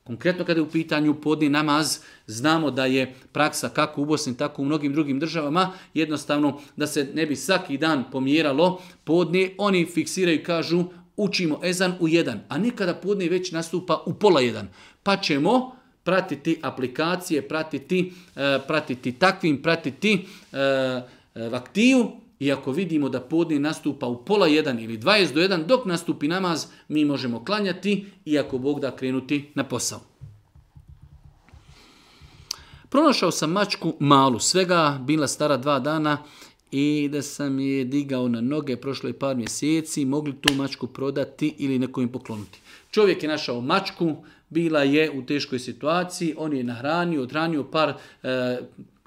Konkretno kada je u pitanju podni namaz, znamo da je praksa kako u Bosni, tako u mnogim drugim državama, jednostavno da se ne bi svaki dan pomjeralo podni, oni fiksiraju i kažu učimo ezan u jedan, a nikada podni već nastupa u pola jedan. Pa ćemo pratiti aplikacije, pratiti, eh, pratiti takvim, pratiti eh, eh, vaktiju, i ako vidimo da podni nastupa u pola jedan ili 20 do jedan, dok nastupi namaz, mi možemo klanjati i ako Bog da krenuti na posao. Pronašao sam mačku malu, svega bila stara dva dana i da sam je digao na noge prošle par mjeseci, mogli tu mačku prodati ili nekom im pokloniti. Čovjek je našao mačku, bila je u teškoj situaciji, on je nahranio, odranio par e,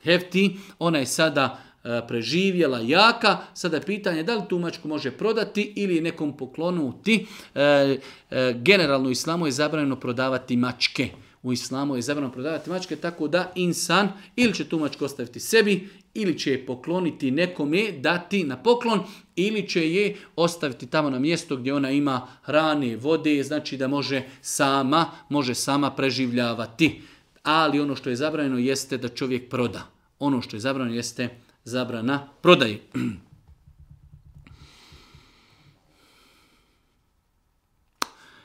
hefti, ona je sada E, preživjela jaka, sada je pitanje da li tu mačku može prodati ili nekom poklonuti. E, e, generalno u islamu je zabranjeno prodavati mačke. U islamu je zabranjeno prodavati mačke, tako da insan ili će tu mačku ostaviti sebi, ili će je pokloniti nekome, dati na poklon, ili će je ostaviti tamo na mjesto gdje ona ima hrane, vode, znači da može sama, može sama preživljavati. Ali ono što je zabranjeno jeste da čovjek proda. Ono što je zabranjeno jeste zabrana prodaje.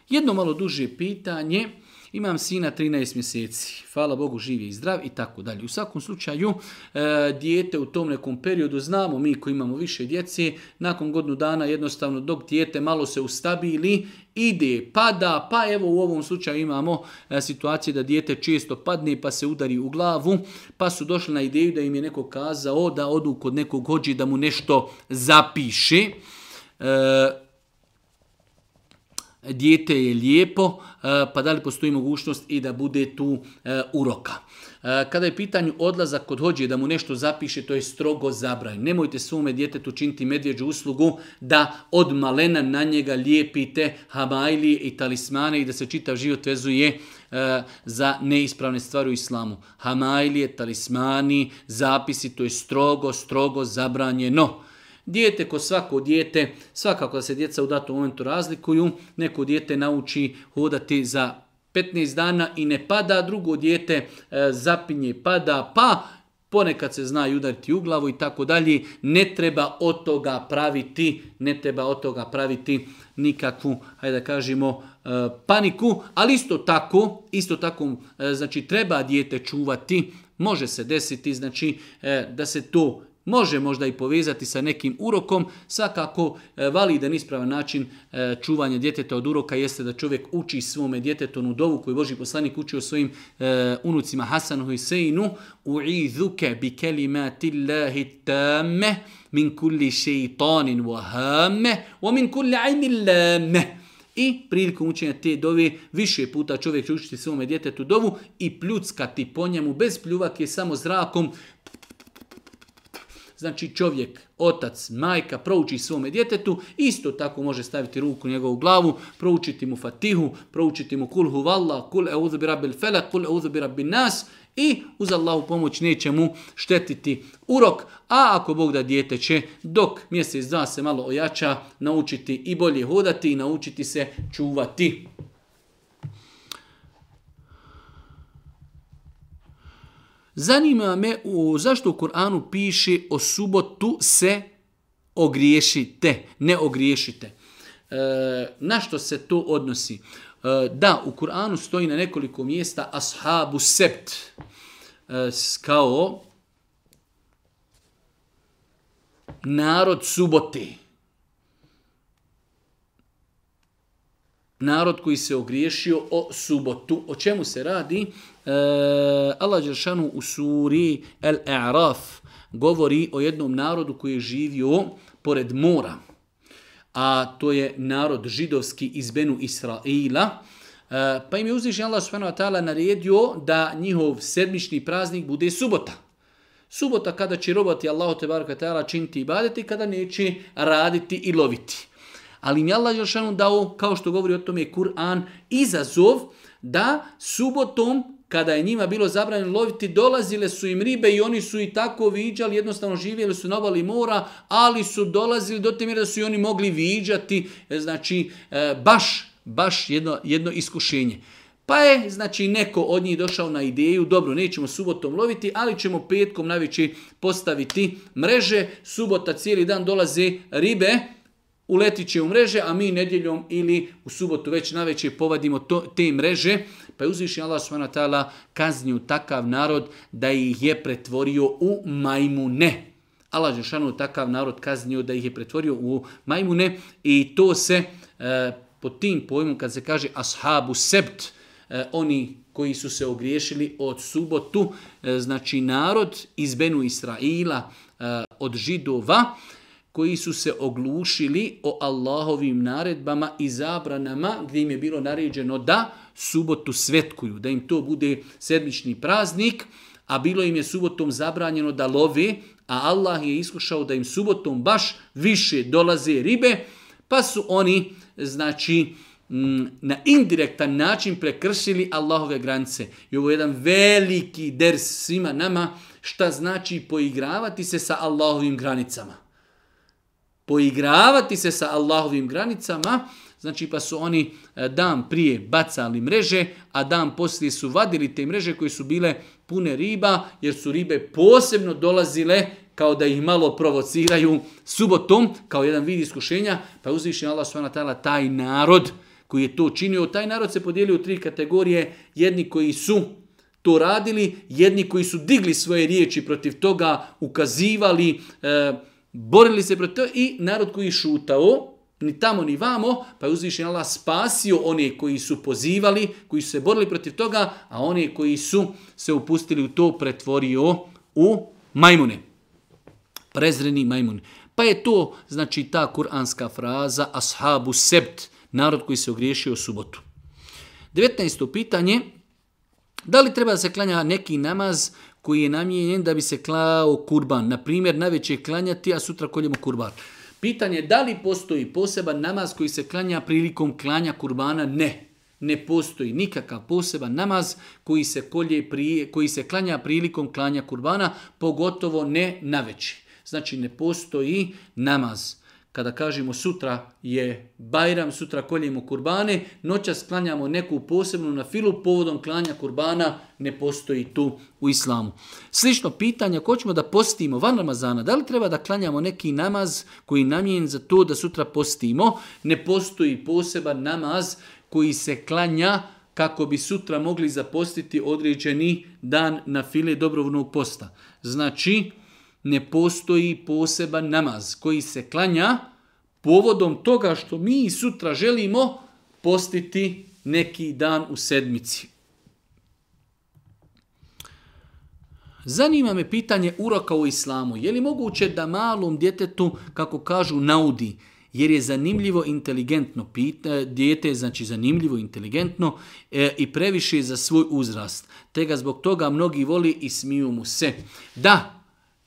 Jedno malo duže pitanje imam sina 13 mjeseci, hvala Bogu živi i zdrav i tako dalje. U svakom slučaju, e, dijete u tom nekom periodu, znamo mi koji imamo više djece, nakon godinu dana jednostavno dok dijete malo se ustabili, ide, pada, pa evo u ovom slučaju imamo e, situacije da dijete često padne pa se udari u glavu, pa su došli na ideju da im je neko kazao da odu kod nekog hođi da mu nešto zapiše. E, dijete je lijepo, e, pa da li postoji mogućnost i da bude tu e, uroka. E, kada je pitanju odlazak kod hođe da mu nešto zapiše, to je strogo zabraj. Nemojte svome djetetu činiti medvjeđu uslugu da od malena na njega lijepite hamajlije i talismane i da se čitav život vezuje za neispravne stvari u islamu. Hamajlije, talismani, zapisi, to je strogo, strogo zabranjeno. Dijete ko svako dijete, svakako da se djeca u datom momentu razlikuju, neko dijete nauči hodati za 15 dana i ne pada, drugo dijete e, zapinje, pada, pa ponekad se zna udariti u glavu i tako dalje. Ne treba od toga praviti, ne treba od toga praviti nikakvu, hajde da kažemo, e, paniku, ali isto tako, isto tako, e, znači treba dijete čuvati, može se desiti, znači da se to može možda i povezati sa nekim urokom, svakako e, validan ispravan način e, čuvanja djeteta od uroka jeste da čovjek uči svome djetetu dovu koji Boži poslanik učio svojim e, unucima Hasanu i u'izuke bi kelimatillahi tamme min kulli šeitanin vahame wa min kulli i prilikom učenja te dove više puta čovjek će učiti svome djetetu dovu i pljuckati po njemu bez pljuvake, samo zrakom Znači čovjek, otac, majka prouči svome djetetu, isto tako može staviti ruku u njegovu glavu, proučiti mu fatihu, proučiti mu kul huvalla, kul euzubi bi kul bi nas i uz Allahu pomoć neće mu štetiti urok, a ako Bog da dijete će dok mjesec dva se malo ojača naučiti i bolje hodati i naučiti se čuvati. Zanima me u, zašto u Kur'anu piše o subotu se ogriješite, ne ogriješite. E, na što se to odnosi? E, da, u Kur'anu stoji na nekoliko mjesta ashabu sept e, kao narod subote. narod koji se ogriješio o subotu. O čemu se radi? E, Allah Đeršanu u suri El-A'raf govori o jednom narodu koji je živio pored mora. A to je narod židovski iz Benu Israila. E, pa im je uzvišen Allah SWT naredio da njihov sedmični praznik bude subota. Subota kada će robati Allah te činiti i baditi, kada neće raditi i loviti ali im je dao, kao što govori o tome Kur'an, izazov da subotom kada je njima bilo zabranjeno loviti, dolazile su im ribe i oni su i tako viđali, jednostavno živjeli su na obali mora, ali su dolazili do te mjere da su i oni mogli viđati, e, znači e, baš, baš jedno, jedno iskušenje. Pa je, znači, neko od njih došao na ideju, dobro, nećemo subotom loviti, ali ćemo petkom najveći postaviti mreže, subota cijeli dan dolaze ribe, uletit će u mreže, a mi nedjeljom ili u subotu već veće povadimo to, te mreže, pa je uzvišen Allah s.w.t. kaznio takav narod da ih je pretvorio u majmune. Allah Žešanu takav narod kaznio da ih je pretvorio u majmune i to se e, pod tim pojmom kad se kaže ashabu sebt, e, oni koji su se ogriješili od subotu, e, znači narod iz Benu Israila, e, od židova, koji su se oglušili o Allahovim naredbama i zabranama gdje im je bilo naređeno da subotu svetkuju, da im to bude sedmični praznik, a bilo im je subotom zabranjeno da love, a Allah je iskušao da im subotom baš više dolaze ribe, pa su oni, znači, mm, na indirektan način prekršili Allahove granice. I ovo je jedan veliki ders svima nama šta znači poigravati se sa Allahovim granicama poigravati se sa Allahovim granicama, Znači pa su oni e, dan prije bacali mreže, a dan poslije su vadili te mreže koje su bile pune riba, jer su ribe posebno dolazile kao da ih malo provociraju subotom, kao jedan vid iskušenja, pa uzviši Allah s.w.t. taj narod koji je to činio. Taj narod se podijelio u tri kategorije, jedni koji su to radili, jedni koji su digli svoje riječi protiv toga, ukazivali, e, borili se protiv toga i narod koji šutao, ni tamo ni vamo, pa je uzvišen Allah spasio one koji su pozivali, koji su se borili protiv toga, a one koji su se upustili u to pretvorio u majmune. Prezreni majmun. Pa je to, znači, ta kuranska fraza ashabu sebt, narod koji se ogriješio u subotu. 19. pitanje, da li treba da se klanja neki namaz koji je namijenjen da bi se klao kurban. Na primjer, je klanjati, a sutra koljemo kurban. Pitanje je da li postoji poseban namaz koji se klanja prilikom klanja kurbana? Ne. Ne postoji nikakav poseban namaz koji se, kolje prije, koji se klanja prilikom klanja kurbana, pogotovo ne na Znači ne postoji namaz kada kažemo sutra je Bajram, sutra koljemo kurbane, noćas klanjamo neku posebnu na filu, povodom klanja kurbana ne postoji tu u islamu. Slično pitanje, ako hoćemo da postimo van Ramazana, da li treba da klanjamo neki namaz koji je namijenjen za to da sutra postimo? Ne postoji poseban namaz koji se klanja kako bi sutra mogli zapostiti određeni dan na file dobrovnog posta. Znači, ne postoji poseban namaz koji se klanja povodom toga što mi sutra želimo postiti neki dan u sedmici. Zanima me pitanje uroka u islamu. Je li moguće da malom djetetu, kako kažu, naudi? Jer je zanimljivo inteligentno pita, e, dijete, znači zanimljivo inteligentno e, i previše za svoj uzrast. Te ga zbog toga mnogi voli i smiju mu se. Da,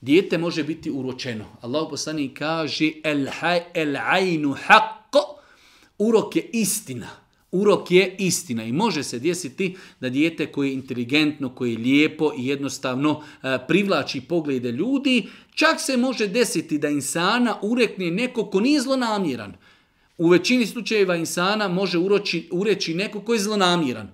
Dijete može biti uročeno. Allah poslani kaže el, haj, el ajnu urok je istina. Urok je istina i može se desiti da dijete koje je inteligentno, koje je lijepo i jednostavno e, privlači poglede ljudi, čak se može desiti da insana urekne neko ko nije zlonamjeran. U većini slučajeva insana može ureći neko ko je zlonamjeran.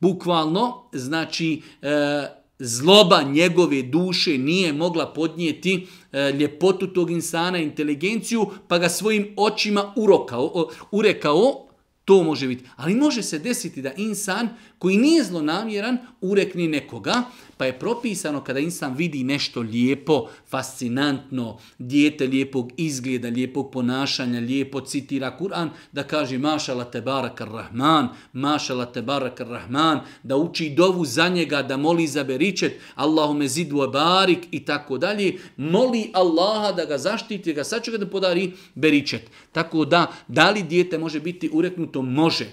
Bukvalno, znači, e, zloba njegove duše nije mogla podnijeti e, ljepotu tog insana, inteligenciju, pa ga svojim očima urokao, urekao, to može biti. Ali može se desiti da insan koji nije zlonamjeran urekni nekoga, pa je propisano kada insan vidi nešto lijepo, fascinantno, dijete lijepog izgleda, lijepog ponašanja, lijepo citira Kur'an, da kaže mašala te barak rahman, mašala te rahman, da uči dovu za njega, da moli za beričet, Allahume zidu barik i tako dalje, moli Allaha da ga zaštiti, da ga da podari beričet. Tako da, da li dijete može biti ureknuto? Može.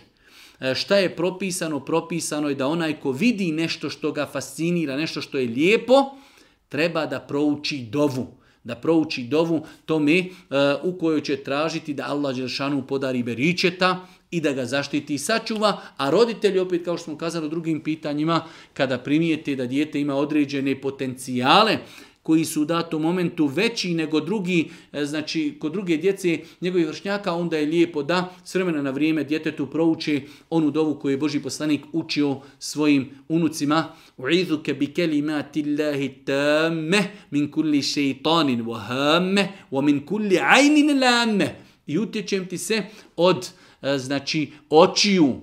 E, šta je propisano, propisano je da onaj ko vidi nešto što ga fascinira, nešto što je lijepo, treba da prouči dovu. Da prouči dovu tome e, u kojoj će tražiti da Allah Đelšanu podari beričeta i da ga zaštiti i sačuva, a roditelji, opet kao što smo kazali u drugim pitanjima, kada primijete da dijete ima određene potencijale, koji su u datom momentu veći nego drugi, e, znači kod druge djece njegovih vršnjaka, onda je lijepo da s vremena na vrijeme djetetu prouči onu dovu koju je Boži poslanik učio svojim unucima. U'idhuke bi Allahi tamme min kulli šeitanin vahamme wa min kulli ajnin lamme. I utječem ti se od e, znači očiju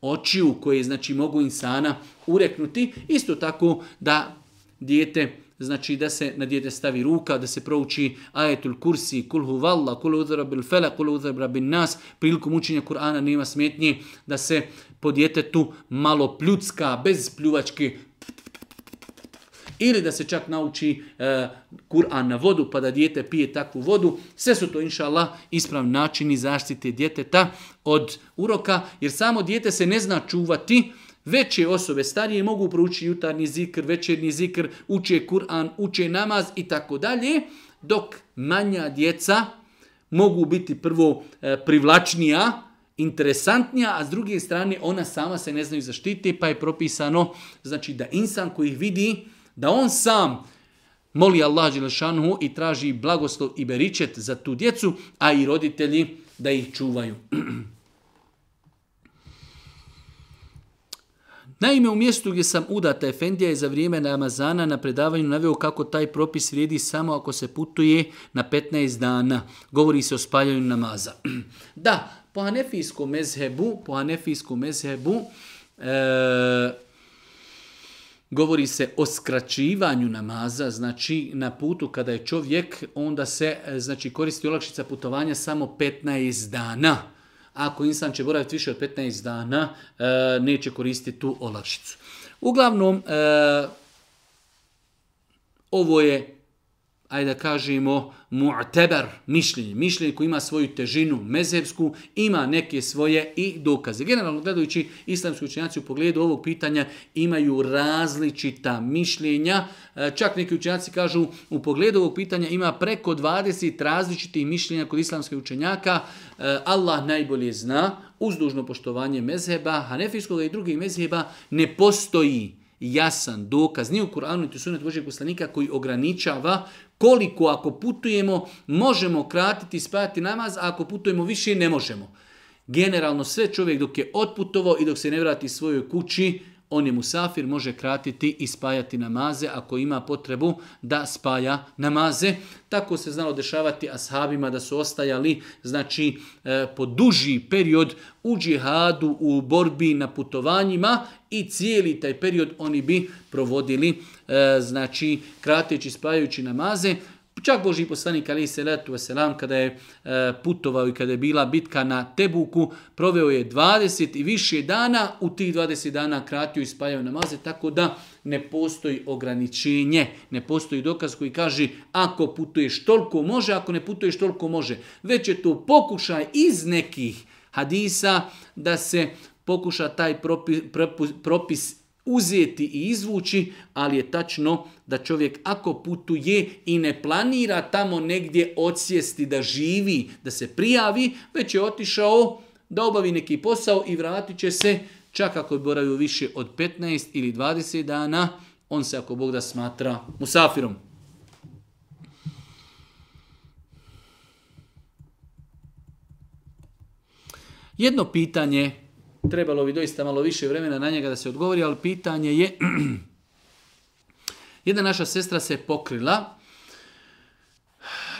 očiju koje znači mogu insana ureknuti isto tako da dijete znači da se na dijete stavi ruka, da se prouči ajetul kursi, kul huvalla, kul udhara bil fele, kul udhara bil nas, prilikom učenja Kur'ana nema smetnje da se po djetetu malo pljucka, bez pljuvačke ili da se čak nauči e, Kur'an na vodu pa da dijete pije takvu vodu. Sve su to inša Allah ispravni načini zaštite djeteta od uroka jer samo dijete se ne zna čuvati Veće osobe starije mogu proučiti jutarnji zikr, večernji zikr, uče Kur'an, uče namaz i tako dalje, dok manja djeca mogu biti prvo e, privlačnija, interesantnija, a s druge strane ona sama se ne znaju zaštiti, pa je propisano znači da insan koji ih vidi, da on sam moli Allah Đelešanhu i traži blagoslov i beričet za tu djecu, a i roditelji da ih čuvaju. Naime, u mjestu gdje sam udata Efendija je za vrijeme Ramazana na predavanju naveo kako taj propis vrijedi samo ako se putuje na 15 dana. Govori se o spaljanju namaza. da, po hanefijskom mezhebu, po hanefijskom mezhebu e, govori se o skraćivanju namaza, znači na putu kada je čovjek, onda se e, znači, koristi olakšica putovanja samo 15 dana ako insan će boraviti više od 15 dana, e, neće koristiti tu olakšicu. Uglavnom, e, ovo je ajde da kažemo, mu'teber mišljenje, mišljenje koje ima svoju težinu mezhebsku, ima neke svoje i dokaze. Generalno gledajući, islamski učenjaci u pogledu ovog pitanja imaju različita mišljenja. E, čak neki učenjaci kažu u pogledu ovog pitanja ima preko 20 različitih mišljenja kod islamskih učenjaka. E, Allah najbolje zna, uz dužno poštovanje mezheba, hanefijskog i drugih mezheba, ne postoji jasan dokaz ni u Kur'anu niti u sunetu poslanika koji ograničava koliko ako putujemo, možemo kratiti i spajati namaz, a ako putujemo više, ne možemo. Generalno sve čovjek dok je otputovao i dok se ne vrati svojoj kući, on je musafir, može kratiti i spajati namaze ako ima potrebu da spaja namaze. Tako se znalo dešavati ashabima da su ostajali, znači, e, po duži period u džihadu, u borbi, na putovanjima i cijeli taj period oni bi provodili E, znači krateći, spajajući namaze, Čak Boži poslanik Ali Seletu Veselam kada je e, putovao i kada je bila bitka na Tebuku, proveo je 20 i više dana, u tih 20 dana kratio i spajao namaze, tako da ne postoji ograničenje, ne postoji dokaz koji kaže ako putuješ toliko može, ako ne putuješ toliko može. Već je to pokušaj iz nekih hadisa da se pokuša taj propis uzeti i izvući, ali je tačno da čovjek ako putuje i ne planira tamo negdje odsjesti da živi, da se prijavi, već je otišao da obavi neki posao i vratit će se čak ako je boravio više od 15 ili 20 dana, on se ako Bog da smatra musafirom. Jedno pitanje trebalo bi doista malo više vremena na njega da se odgovori, ali pitanje je... Jedna naša sestra se pokrila,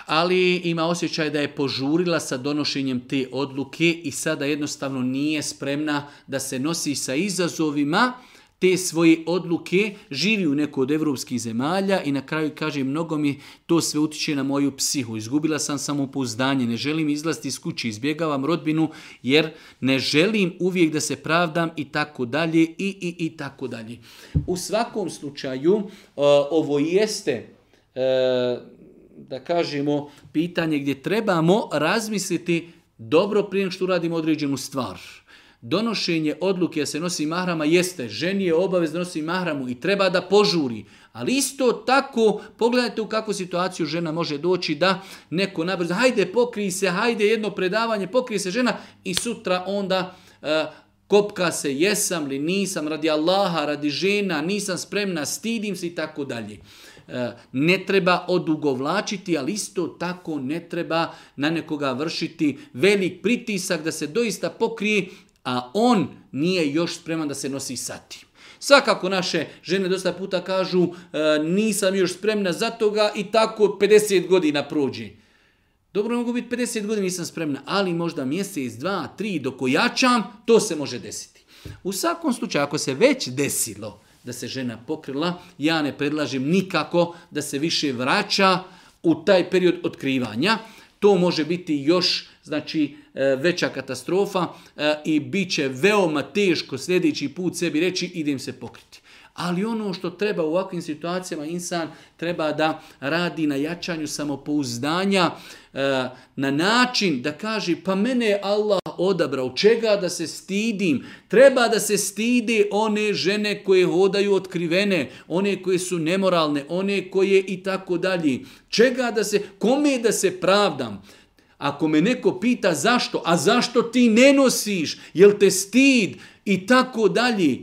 ali ima osjećaj da je požurila sa donošenjem te odluke i sada jednostavno nije spremna da se nosi sa izazovima te svoje odluke, živi u neko od evropskih zemalja i na kraju kaže mnogo mi to sve utiče na moju psihu. Izgubila sam samopouzdanje, ne želim izlaziti iz kuće, izbjegavam rodbinu jer ne želim uvijek da se pravdam i tako dalje i i i tako dalje. U svakom slučaju e, ovo jeste e, da kažemo pitanje gdje trebamo razmisliti dobro prije što radimo određenu stvar. Donošenje odluke se nosi mahrama jeste, ženi je obavez da nosi mahramu i treba da požuri. Ali isto tako, pogledajte u kakvu situaciju žena može doći da neko nabrza, hajde pokri se, hajde jedno predavanje, pokri se žena i sutra onda e, kopka se jesam li nisam radi Allaha, radi žena, nisam spremna, stidim se i tako dalje. E, ne treba odugovlačiti, ali isto tako ne treba na nekoga vršiti velik pritisak da se doista pokrije a on nije još spreman da se nosi sa tim. Svakako naše žene dosta puta kažu e, nisam još spremna za toga i tako 50 godina prođe. Dobro mogu biti 50 godina nisam spremna, ali možda mjesec, dva, tri, dok ojačam, to se može desiti. U svakom slučaju, ako se već desilo da se žena pokrila, ja ne predlažem nikako da se više vraća u taj period otkrivanja. To može biti još znači e, veća katastrofa e, i bit će veoma teško sljedeći put sebi reći idem se pokriti. Ali ono što treba u ovakvim situacijama insan treba da radi na jačanju samopouzdanja e, na način da kaže pa mene je Allah odabrao, čega da se stidim? Treba da se stide one žene koje hodaju otkrivene, one koje su nemoralne, one koje i tako dalje. Čega da se, kome da se pravdam? Ako me neko pita zašto, a zašto ti ne nosiš, jel te stid i tako dalje.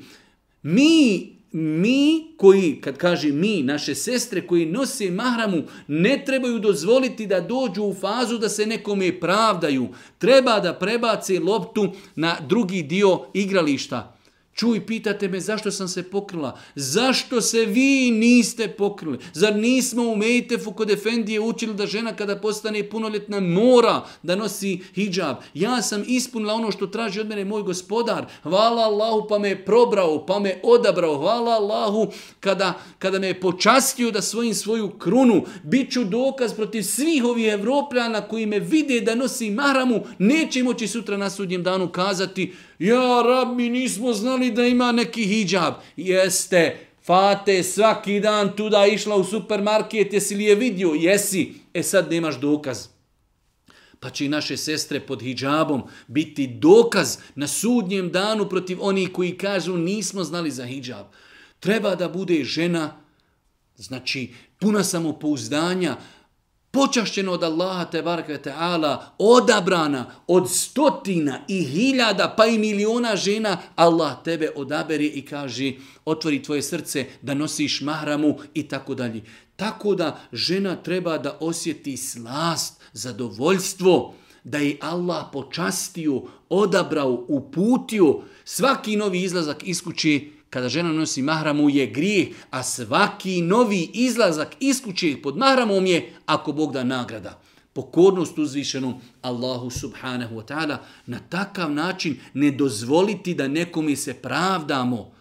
Mi, mi koji, kad kaže mi, naše sestre koji nose mahramu, ne trebaju dozvoliti da dođu u fazu da se nekome pravdaju. Treba da prebace loptu na drugi dio igrališta. Čuj, pitate me zašto sam se pokrila. Zašto se vi niste pokrili? Zar nismo u Mejtefu kod Efendije učili da žena kada postane punoljetna mora da nosi hijab? Ja sam ispunila ono što traži od mene moj gospodar. Hvala Allahu pa me je probrao, pa me odabrao. Hvala Allahu kada, kada me je počastio da svojim svoju krunu. ću dokaz protiv svih ovih Evropljana koji me vide da nosi maramu. Neće moći sutra na sudnjem danu kazati ja, rab, mi nismo znali da ima neki hijab. Jeste, Fate svaki dan tuda išla u supermarket, jesi li je vidio? Jesi. E sad nemaš dokaz. Pa će naše sestre pod hijabom biti dokaz na sudnjem danu protiv onih koji kažu nismo znali za hijab. Treba da bude žena, znači puna samopouzdanja, počašćena od Allaha te ala, odabrana od stotina i hiljada pa i miliona žena, Allah tebe odaberi i kaže otvori tvoje srce da nosiš mahramu i tako dalje. Tako da žena treba da osjeti slast, zadovoljstvo, da je Allah počastio, odabrao, uputio svaki novi izlazak iz kući kada žena nosi mahramu je grijeh, a svaki novi izlazak iz kuće pod mahramom je, ako Bog da nagrada. Pokornost uzvišenom Allahu subhanahu wa ta'ala. Na takav način ne dozvoliti da nekome se pravdamo.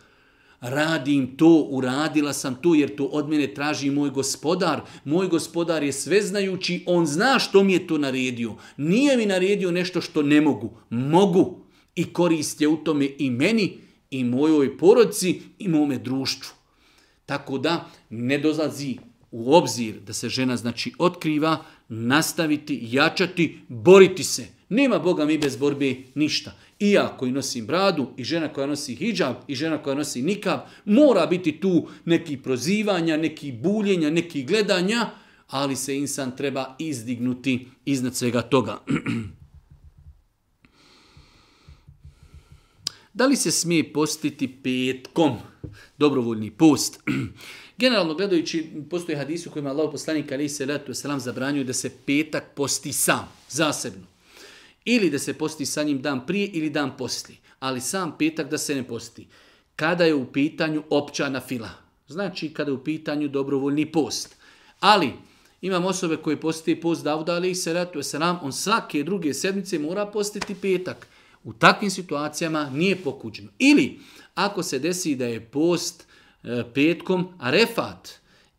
Radim to, uradila sam to jer to od mene traži moj gospodar. Moj gospodar je sveznajući, on zna što mi je to naredio. Nije mi naredio nešto što ne mogu. Mogu i korist je u tome i meni i mojoj porodci i mome društvu. Tako da ne dolazi u obzir da se žena znači otkriva, nastaviti, jačati, boriti se. Nema Boga mi bez borbe ništa. I ja koji nosim bradu, i žena koja nosi hijab, i žena koja nosi nikav, mora biti tu neki prozivanja, neki buljenja, neki gledanja, ali se insan treba izdignuti iznad svega toga. Da li se smije postiti petkom? Dobrovoljni post. Generalno gledajući, postoji hadisi u kojima Allah poslanik ali se letu selam zabranjuje da se petak posti sam, zasebno. Ili da se posti sa njim dan prije ili dan poslije. Ali sam petak da se ne posti. Kada je u pitanju općana fila. Znači kada je u pitanju dobrovoljni post. Ali imam osobe koje posti post Davuda ali se se selam, on svake druge sedmice mora postiti petak. U takvim situacijama nije pokuđeno. Ili ako se desi da je post e, petkom arefat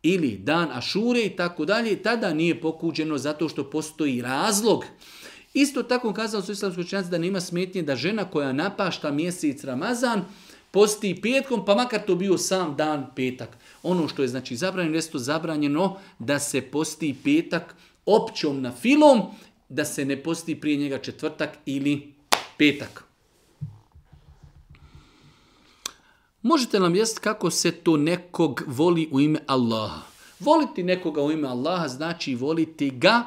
ili dan ašure i tako dalje, tada nije pokuđeno zato što postoji razlog. Isto tako kazali su islamsko učenjaci da nema smetnje da žena koja napašta mjesec Ramazan posti petkom, pa makar to bio sam dan petak. Ono što je znači zabranjeno, to zabranjeno da se posti petak općom na filom, da se ne posti prije njega četvrtak ili Petak. Možete nam jesti kako se to nekog voli u ime Allaha. Voliti nekoga u ime Allaha znači voliti ga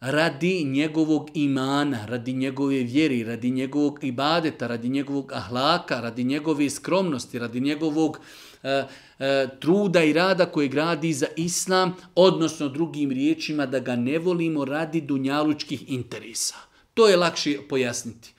radi njegovog imana, radi njegove vjeri, radi njegovog ibadeta, radi njegovog ahlaka, radi njegove skromnosti, radi njegovog e, e, truda i rada koje gradi za islam, odnosno drugim riječima da ga ne volimo radi dunjalučkih interesa. To je lakše pojasniti.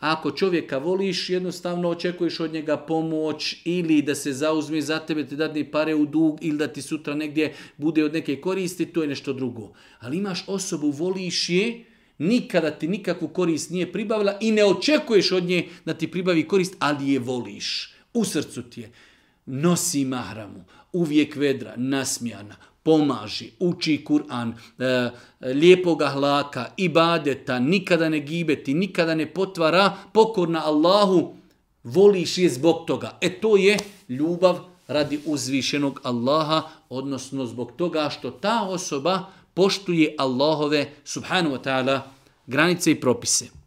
Ako čovjeka voliš, jednostavno očekuješ od njega pomoć ili da se zauzme za tebe, ti dadne pare u dug ili da ti sutra negdje bude od neke koristi, to je nešto drugo. Ali imaš osobu, voliš je, nikada ti nikakvu korist nije pribavila i ne očekuješ od nje da ti pribavi korist, ali je voliš. U srcu ti je. Nosi mahramu, uvijek vedra, nasmijana, pomaži, uči Kur'an, e, lijepoga hlaka, ibadeta, nikada ne gibeti, nikada ne potvara, pokorna Allahu, voliš je zbog toga. E to je ljubav radi uzvišenog Allaha, odnosno zbog toga što ta osoba poštuje Allahove subhanahu wa ta'ala granice i propise.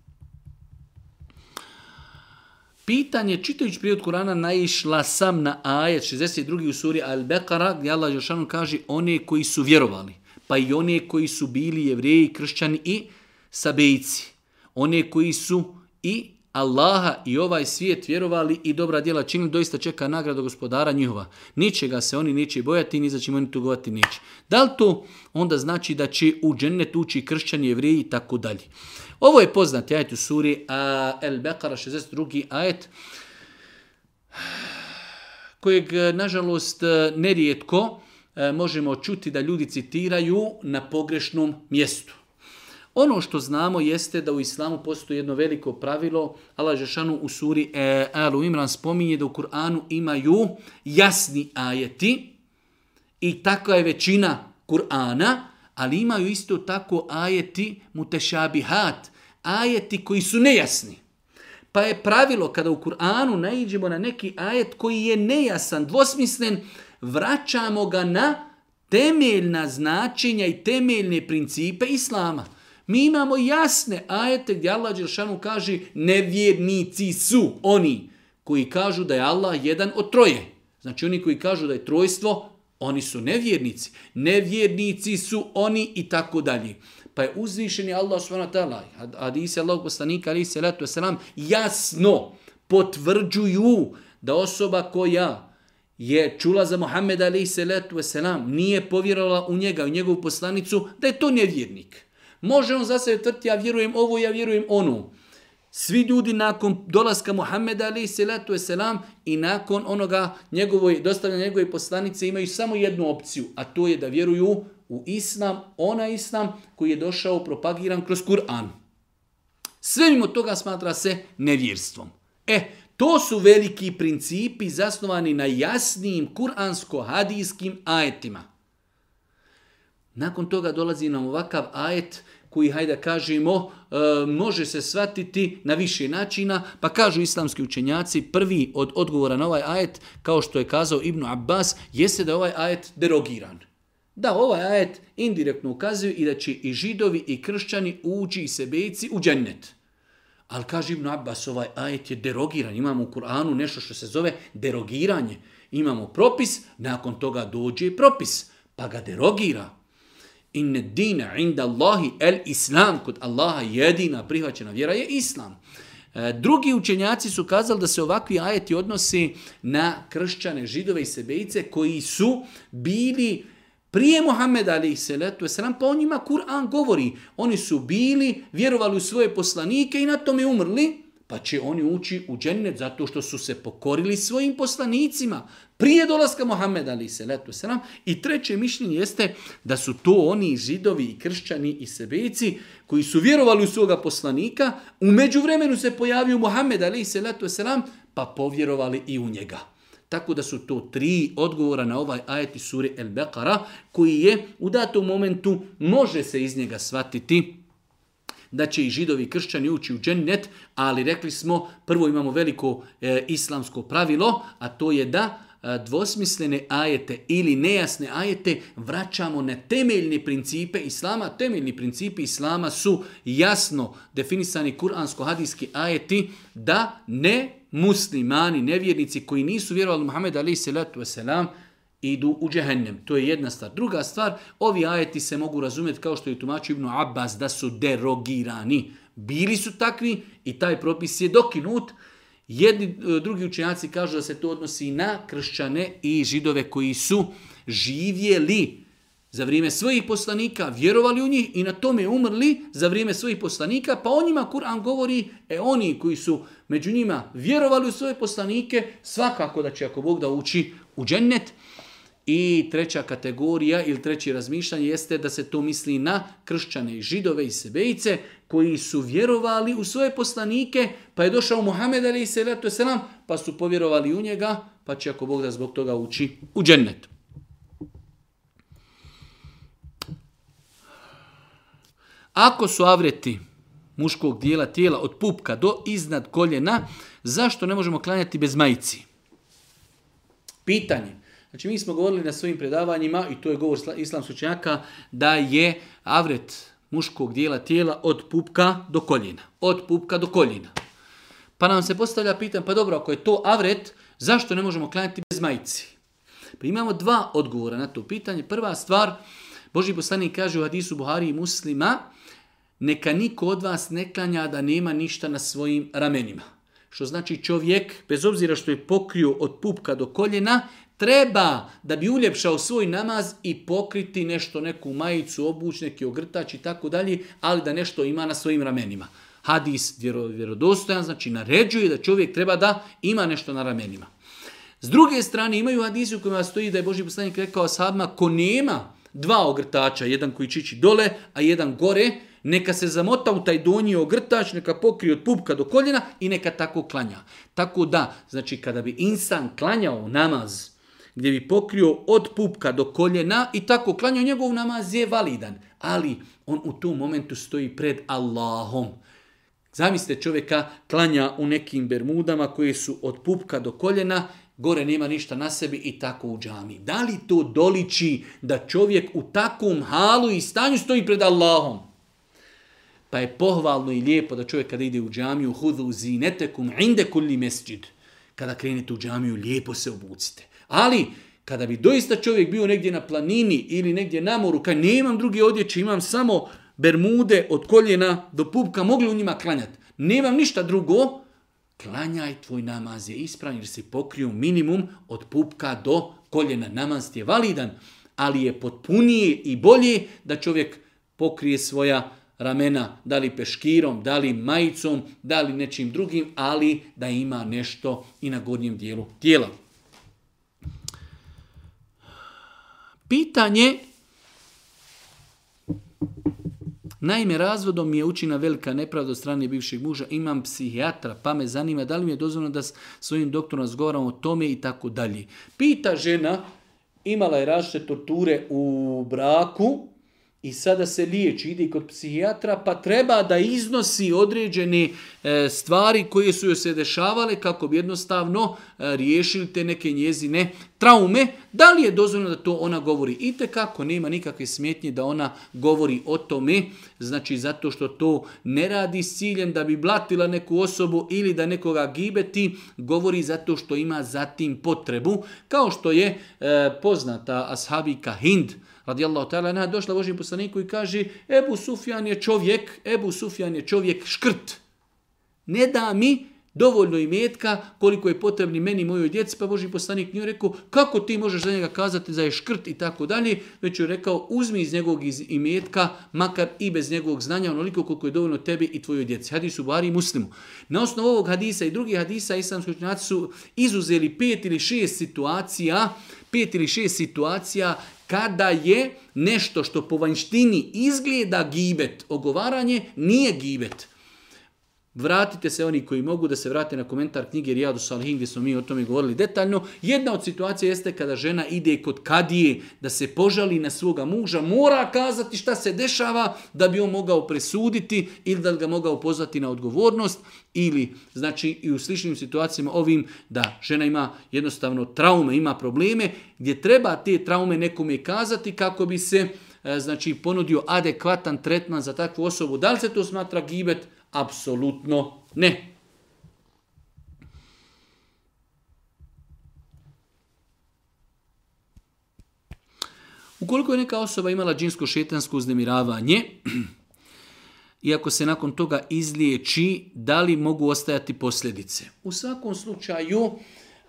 Pitanje, čitajući prijed Kurana, naišla sam na ajet 62. u suri Al-Bekara, gdje Allah Žešanu kaže one koji su vjerovali, pa i one koji su bili jevreji, kršćani i sabejci. One koji su i Allaha i ovaj svijet vjerovali i dobra djela činili, doista čeka nagrada gospodara njihova. Ničega se oni neće bojati, ni za čim oni tugovati neće. Da li to onda znači da će u džennet ući kršćani, jevreji i tako dalje? Ovo je poznati ajet u suri El-Bekara 62. ajet kojeg, e, nažalost, e, nerijetko e, možemo čuti da ljudi citiraju na pogrešnom mjestu. Ono što znamo jeste da u islamu postoji jedno veliko pravilo. Allah Žešanu u suri Alu Imran spominje da u Kur'anu imaju jasni ajeti i takva je većina Kur'ana, ali imaju isto tako ajeti mutešabihat, ajeti koji su nejasni. Pa je pravilo kada u Kur'anu naiđemo na neki ajet koji je nejasan, dvosmislen, vraćamo ga na temeljna značenja i temeljne principe Islama. Mi imamo jasne ajete gdje Allah Đeršanu kaže nevjernici su oni koji kažu da je Allah jedan od troje. Znači oni koji kažu da je trojstvo, oni su nevjernici. Nevjernici su oni i tako dalje. Pa je uzvišeni Allah subhanahu hadise Allahog poslanika ali se letu selam jasno potvrđuju da osoba koja je čula za Muhammeda ali se letu nije povjerala u njega, u njegovu poslanicu, da je to nevjernik. Može on za sebe tvrti, ja vjerujem ovo, ja vjerujem onu. Svi ljudi nakon dolaska Muhammeda ali se letu selam i nakon onoga njegovoj, dostavljanja njegove poslanice imaju samo jednu opciju, a to je da vjeruju u islam, ona islam koji je došao propagiran kroz Kur'an. Sve mimo toga smatra se nevjerstvom. E, to su veliki principi zasnovani na jasnim kuransko-hadijskim ajetima. Nakon toga dolazi nam ovakav ajet koji, hajde kažemo, e, može se shvatiti na više načina, pa kažu islamski učenjaci, prvi od odgovora na ovaj ajet, kao što je kazao Ibnu Abbas, jeste da je ovaj ajet derogiran. Da, ovaj ajet indirektno ukazuje i da će i židovi i kršćani ući i sebejci u džennet. Ali kaže Ibn Abbas, ovaj ajet je derogiran. Imamo u Kur'anu nešto što se zove derogiranje. Imamo propis, nakon toga dođe i propis, pa ga derogira. Inne dina inda Allahi el Islam, kod Allaha jedina prihvaćena vjera je Islam. E, drugi učenjaci su kazali da se ovakvi ajeti odnosi na kršćane, židove i sebejice koji su bili prije Muhammed A.S. pa o njima Kur'an govori. Oni su bili, vjerovali u svoje poslanike i na tome umrli, pa će oni ući u džennet zato što su se pokorili svojim poslanicima prije dolaska Muhammed A.S. I treće mišljenje jeste da su to oni židovi i kršćani i sebejci koji su vjerovali u svoga poslanika, u međuvremenu se pojavio Mohamed A.S. pa povjerovali i u njega. Tako da su to tri odgovora na ovaj ajeti suri El Beqara koji je u datom momentu može se iz njega shvatiti da će i židovi i kršćani ući u džennet, ali rekli smo, prvo imamo veliko e, islamsko pravilo, a to je da E, dvosmislene ajete ili nejasne ajete vraćamo na temeljne principe islama. Temeljni principi islama su jasno definisani kuransko-hadijski ajeti da ne muslimani, nevjernici koji nisu vjerovali Muhammed Se salatu Selam idu u džehennem. To je jedna stvar. Druga stvar, ovi ajeti se mogu razumjeti kao što je tumačio ibn Abbas da su derogirani. Bili su takvi i taj propis je dokinut, Jedni e, drugi učenjaci kažu da se to odnosi na kršćane i židove koji su živjeli za vrijeme svojih poslanika, vjerovali u njih i na tome umrli za vrijeme svojih poslanika, pa o njima Kur'an govori, e oni koji su među njima vjerovali u svoje poslanike, svakako da će ako Bog da uči u džennet. I treća kategorija ili treći razmišljanje jeste da se to misli na kršćane i židove i sebejice koji su vjerovali u svoje poslanike, pa je došao Muhammed ali se selam, pa su povjerovali u njega, pa će ako Bog da zbog toga ući u džennet. Ako su avreti muškog dijela tijela od pupka do iznad koljena, zašto ne možemo klanjati bez majici? Pitanje. Znači mi smo govorili na svojim predavanjima, i to je govor islamskog čenjaka, da je avret muškog dijela tijela od pupka do koljena. Od pupka do koljena. Pa nam se postavlja pitanje, pa dobro, ako je to avret, zašto ne možemo klanjati bez majici? Pa imamo dva odgovora na to pitanje. Prva stvar, Boži poslanik kaže u hadisu Buhari i muslima, neka niko od vas ne klanja da nema ništa na svojim ramenima. Što znači čovjek, bez obzira što je pokrio od pupka do koljena, treba da bi uljepšao svoj namaz i pokriti nešto, neku majicu, obuć, neki ogrtač i tako dalje, ali da nešto ima na svojim ramenima. Hadis vjerodostojan, znači naređuje da čovjek treba da ima nešto na ramenima. S druge strane imaju hadisi u kojima stoji da je Boži poslanik rekao sahabima ko nema dva ogrtača, jedan koji čiči dole, a jedan gore, neka se zamota u taj donji ogrtač, neka pokri od pupka do koljena i neka tako klanja. Tako da, znači kada bi insan klanjao namaz gdje bi pokrio od pupka do koljena i tako klanja njegov namaz je validan. Ali on u tom momentu stoji pred Allahom. Zamislite čovjeka klanja u nekim bermudama koje su od pupka do koljena, gore nema ništa na sebi i tako u džami. Da li to doliči da čovjek u takvom halu i stanju stoji pred Allahom? Pa je pohvalno i lijepo da čovjek kada ide u džamiju, hudu zinetekum inde kulli mesđid. Kada krenete u džamiju, lijepo se obucite. Ali, kada bi doista čovjek bio negdje na planini ili negdje na moru, kad nemam druge odjeće, imam samo bermude od koljena do pupka, mogli u njima klanjati. Nemam ništa drugo, klanjaj tvoj namaz je ispravan jer si pokriju minimum od pupka do koljena. Namaz je validan, ali je potpunije i bolje da čovjek pokrije svoja ramena, da li peškirom, da li majicom, da li nečim drugim, ali da ima nešto i na gornjem dijelu tijela. Pitanje, naime razvodom mi je učina velika nepravda od strane bivšeg muža, imam psihijatra, pa me zanima da li mi je dozvoljeno da svojim doktorom razgovaram o tome i tako dalje. Pita žena, imala je različite torture u braku, i sada se liječi, ide kod psihijatra, pa treba da iznosi određene e, stvari koje su joj se dešavale kako bi jednostavno e, riješili te neke njezine traume. Da li je dozvoljeno da to ona govori? I kako nema nikakve smjetnje da ona govori o tome, znači zato što to ne radi s ciljem da bi blatila neku osobu ili da nekoga gibeti, govori zato što ima zatim potrebu. Kao što je e, poznata ashabika Hind, radijallahu ta'ala je došla Božim poslaniku i kaže Ebu Sufjan je čovjek, Ebu Sufjan je čovjek škrt. Ne da mi dovoljno imetka koliko je potrebni meni i mojoj djeci, pa Boži poslanik nije rekao kako ti možeš za njega kazati za je škrt i tako dalje, već je rekao uzmi iz njegovog imetka, makar i bez njegovog znanja, onoliko koliko je dovoljno tebi i tvojoj djeci. Hadis u Bari i Muslimu. Na osnovu ovog hadisa i drugih hadisa islamski su izuzeli pet ili šest situacija pet ili šest situacija kada je nešto što po vanjštini izgleda gibet, ogovaranje, nije gibet. Vratite se oni koji mogu da se vrate na komentar knjige Rijadu Salihin gdje smo mi o tome govorili detaljno. Jedna od situacija jeste kada žena ide kod kadije da se požali na svoga muža, mora kazati šta se dešava da bi on mogao presuditi ili da ga mogao pozvati na odgovornost ili znači i u sličnim situacijama ovim da žena ima jednostavno traume, ima probleme gdje treba te traume nekome kazati kako bi se e, znači ponudio adekvatan tretman za takvu osobu. Da li se to smatra gibet? Apsolutno ne. Ukoliko je neka osoba imala džinsko šetansko uznemiravanje, iako se nakon toga izliječi, da li mogu ostajati posljedice? U svakom slučaju,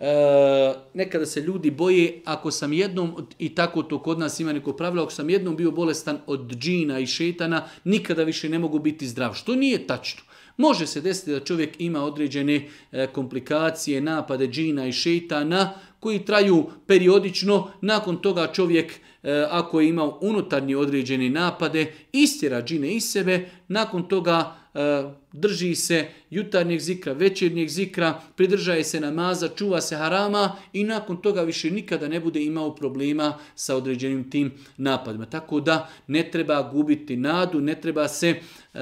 E, nekada se ljudi boje, ako sam jednom, i tako to kod nas ima neko pravilo, ako sam jednom bio bolestan od džina i šetana, nikada više ne mogu biti zdrav, što nije tačno. Može se desiti da čovjek ima određene e, komplikacije, napade džina i šetana koji traju periodično, nakon toga čovjek e, ako je imao unutarnji određene napade, istjera džine iz sebe, nakon toga Eh, drži se jutarnjeg zikra, večernjeg zikra, pridržaje se namaza, čuva se harama i nakon toga više nikada ne bude imao problema sa određenim tim napadima. Tako da ne treba gubiti nadu, ne treba se eh,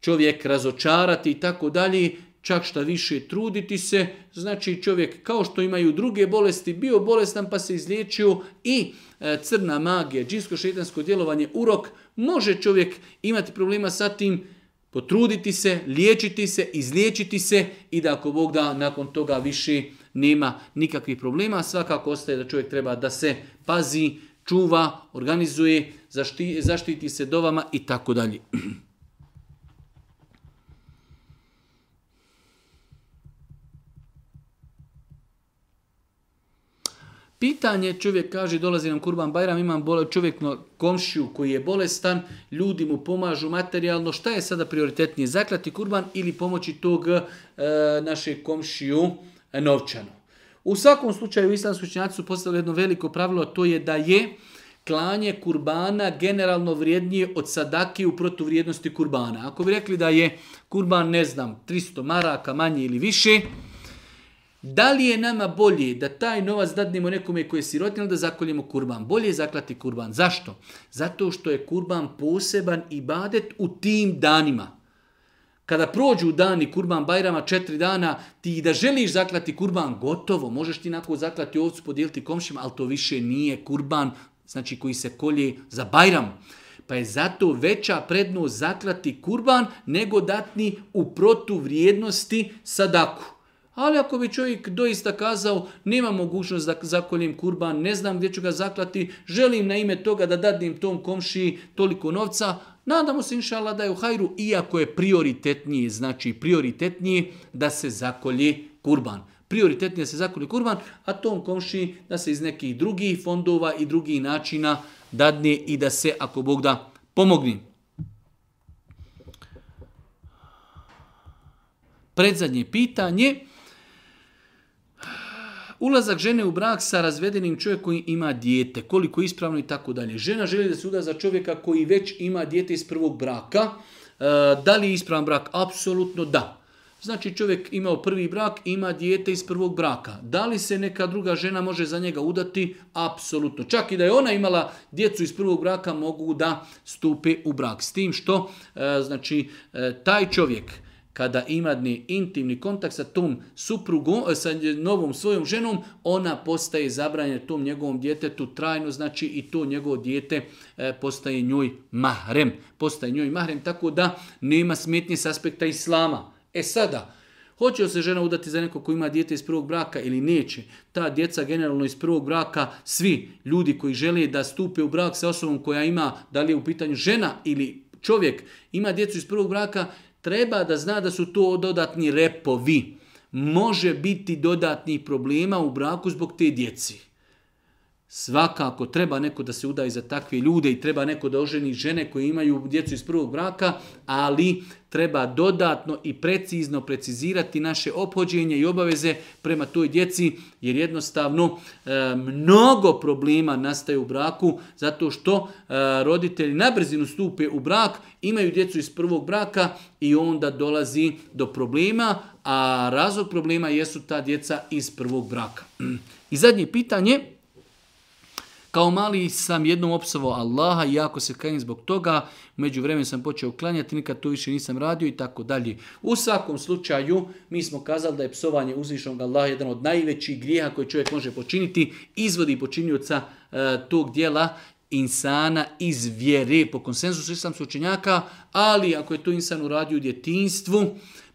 čovjek razočarati i tako dalje, čak šta više truditi se. Znači čovjek kao što imaju druge bolesti, bio bolestan pa se izliječio i eh, crna magija, džinsko šetansko djelovanje, urok, može čovjek imati problema sa tim potruditi se, liječiti se, izliječiti se i da ako Bog da nakon toga više nema nikakvih problema. Svakako ostaje da čovjek treba da se pazi, čuva, organizuje, zaštiti se dovama i tako dalje. Pitanje, čovjek kaže, dolazi nam Kurban Bajram, imam bole, čovjek na komšiju koji je bolestan, ljudi mu pomažu materijalno, šta je sada prioritetnije, zaklati Kurban ili pomoći tog e, komšiju e, novčano? U svakom slučaju, islamski učenjaci su postavili jedno veliko pravilo, a to je da je klanje kurbana generalno vrijednije od sadaki u protuvrijednosti kurbana. Ako bi rekli da je kurban, ne znam, 300 maraka manje ili više, da li je nama bolje da taj novac dadnemo nekome koji je sirotin da zakoljemo kurban? Bolje je zaklati kurban. Zašto? Zato što je kurban poseban i badet u tim danima. Kada prođu dani kurban bajrama četiri dana, ti da želiš zaklati kurban, gotovo, možeš ti nakon zaklati ovcu, podijeliti komšima, ali to više nije kurban, znači koji se kolje za bajram. Pa je zato veća prednost zaklati kurban nego datni u protuvrijednosti sadaku. Ali ako bi čovjek doista kazao, nema mogućnost da zakoljem kurban, ne znam gdje ću ga zaklati, želim na ime toga da dadim tom komšiji toliko novca, nadamo se inšala da je u hajru, iako je prioritetnije, znači prioritetnije da se zakolji kurban. Prioritetnije da se zakolji kurban, a tom komšiji da se iz nekih drugih fondova i drugih načina dadne i da se, ako Bog da, pomogni. Predzadnje pitanje, Ulazak žene u brak sa razvedenim čovjekom koji ima dijete, koliko ispravno i tako dalje. Žena želi da se uda za čovjeka koji već ima dijete iz prvog braka. E, da li je ispravan brak? Apsolutno da. Znači čovjek imao prvi brak, ima dijete iz prvog braka. Da li se neka druga žena može za njega udati? Apsolutno. Čak i da je ona imala djecu iz prvog braka, mogu da stupe u brak. S tim što, e, znači, e, taj čovjek kada ima intimni kontakt sa tom suprugom, e, sa novom svojom ženom, ona postaje zabranjena tom njegovom djetetu trajno, znači i to njegovo dijete e, postaje njoj mahrem. Postaje njoj mahrem, tako da nema smetnje s aspekta islama. E sada, Hoće se žena udati za nekog koji ima djete iz prvog braka ili neće? Ta djeca generalno iz prvog braka, svi ljudi koji žele da stupe u brak sa osobom koja ima, da li je u pitanju žena ili čovjek, ima djecu iz prvog braka, treba da zna da su to dodatni repovi. Može biti dodatnih problema u braku zbog te djeci. Svakako treba neko da se udaje za takve ljude i treba neko da oženi žene koje imaju djecu iz prvog braka, ali treba dodatno i precizno precizirati naše ophođenje i obaveze prema toj djeci, jer jednostavno e, mnogo problema nastaje u braku zato što e, roditelji na brzinu stupe u brak, imaju djecu iz prvog braka i onda dolazi do problema, a razlog problema jesu ta djeca iz prvog braka. I zadnje pitanje, kao mali sam jednom opsovao Allaha i jako se kajem zbog toga. Među vremenom sam počeo klanjati, nikad to više nisam radio i tako dalje. U svakom slučaju mi smo kazali da je psovanje uzvišnog Allaha jedan od najvećih grijeha koje čovjek može počiniti. Izvodi počinioca e, tog dijela insana iz vjere po konsenzusu sam učenjaka, ali ako je to insan uradio u djetinstvu,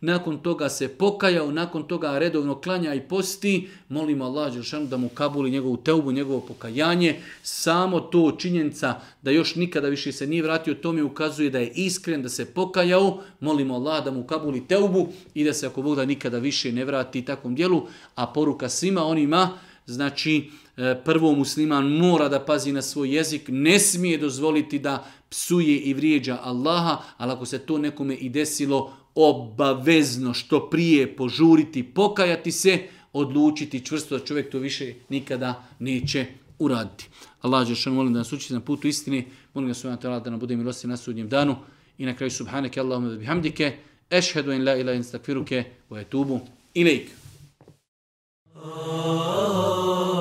nakon toga se pokajao, nakon toga redovno klanja i posti, molim Allah Đelšanu da mu kabuli njegovu teubu, njegovo pokajanje. Samo to činjenica da još nikada više se nije vratio, to mi ukazuje da je iskren, da se pokajao. Molim Allah da mu kabuli teubu i da se ako Bog da nikada više ne vrati takvom dijelu. A poruka svima onima, znači, e, prvo musliman mora da pazi na svoj jezik, ne smije dozvoliti da psuje i vrijeđa Allaha, ali ako se to nekome i desilo, obavezno što prije požuriti, pokajati se, odlučiti čvrsto da čovjek to više nikada neće uraditi. Allah što molim da nas učite na putu istini, molim ga subhanahu ta'ala da nam bude milosti na sudnjem danu i na kraju subhanake Allahumma da bihamdike, ešhedu in la ila in stakfiruke, u etubu ilaik. Ah.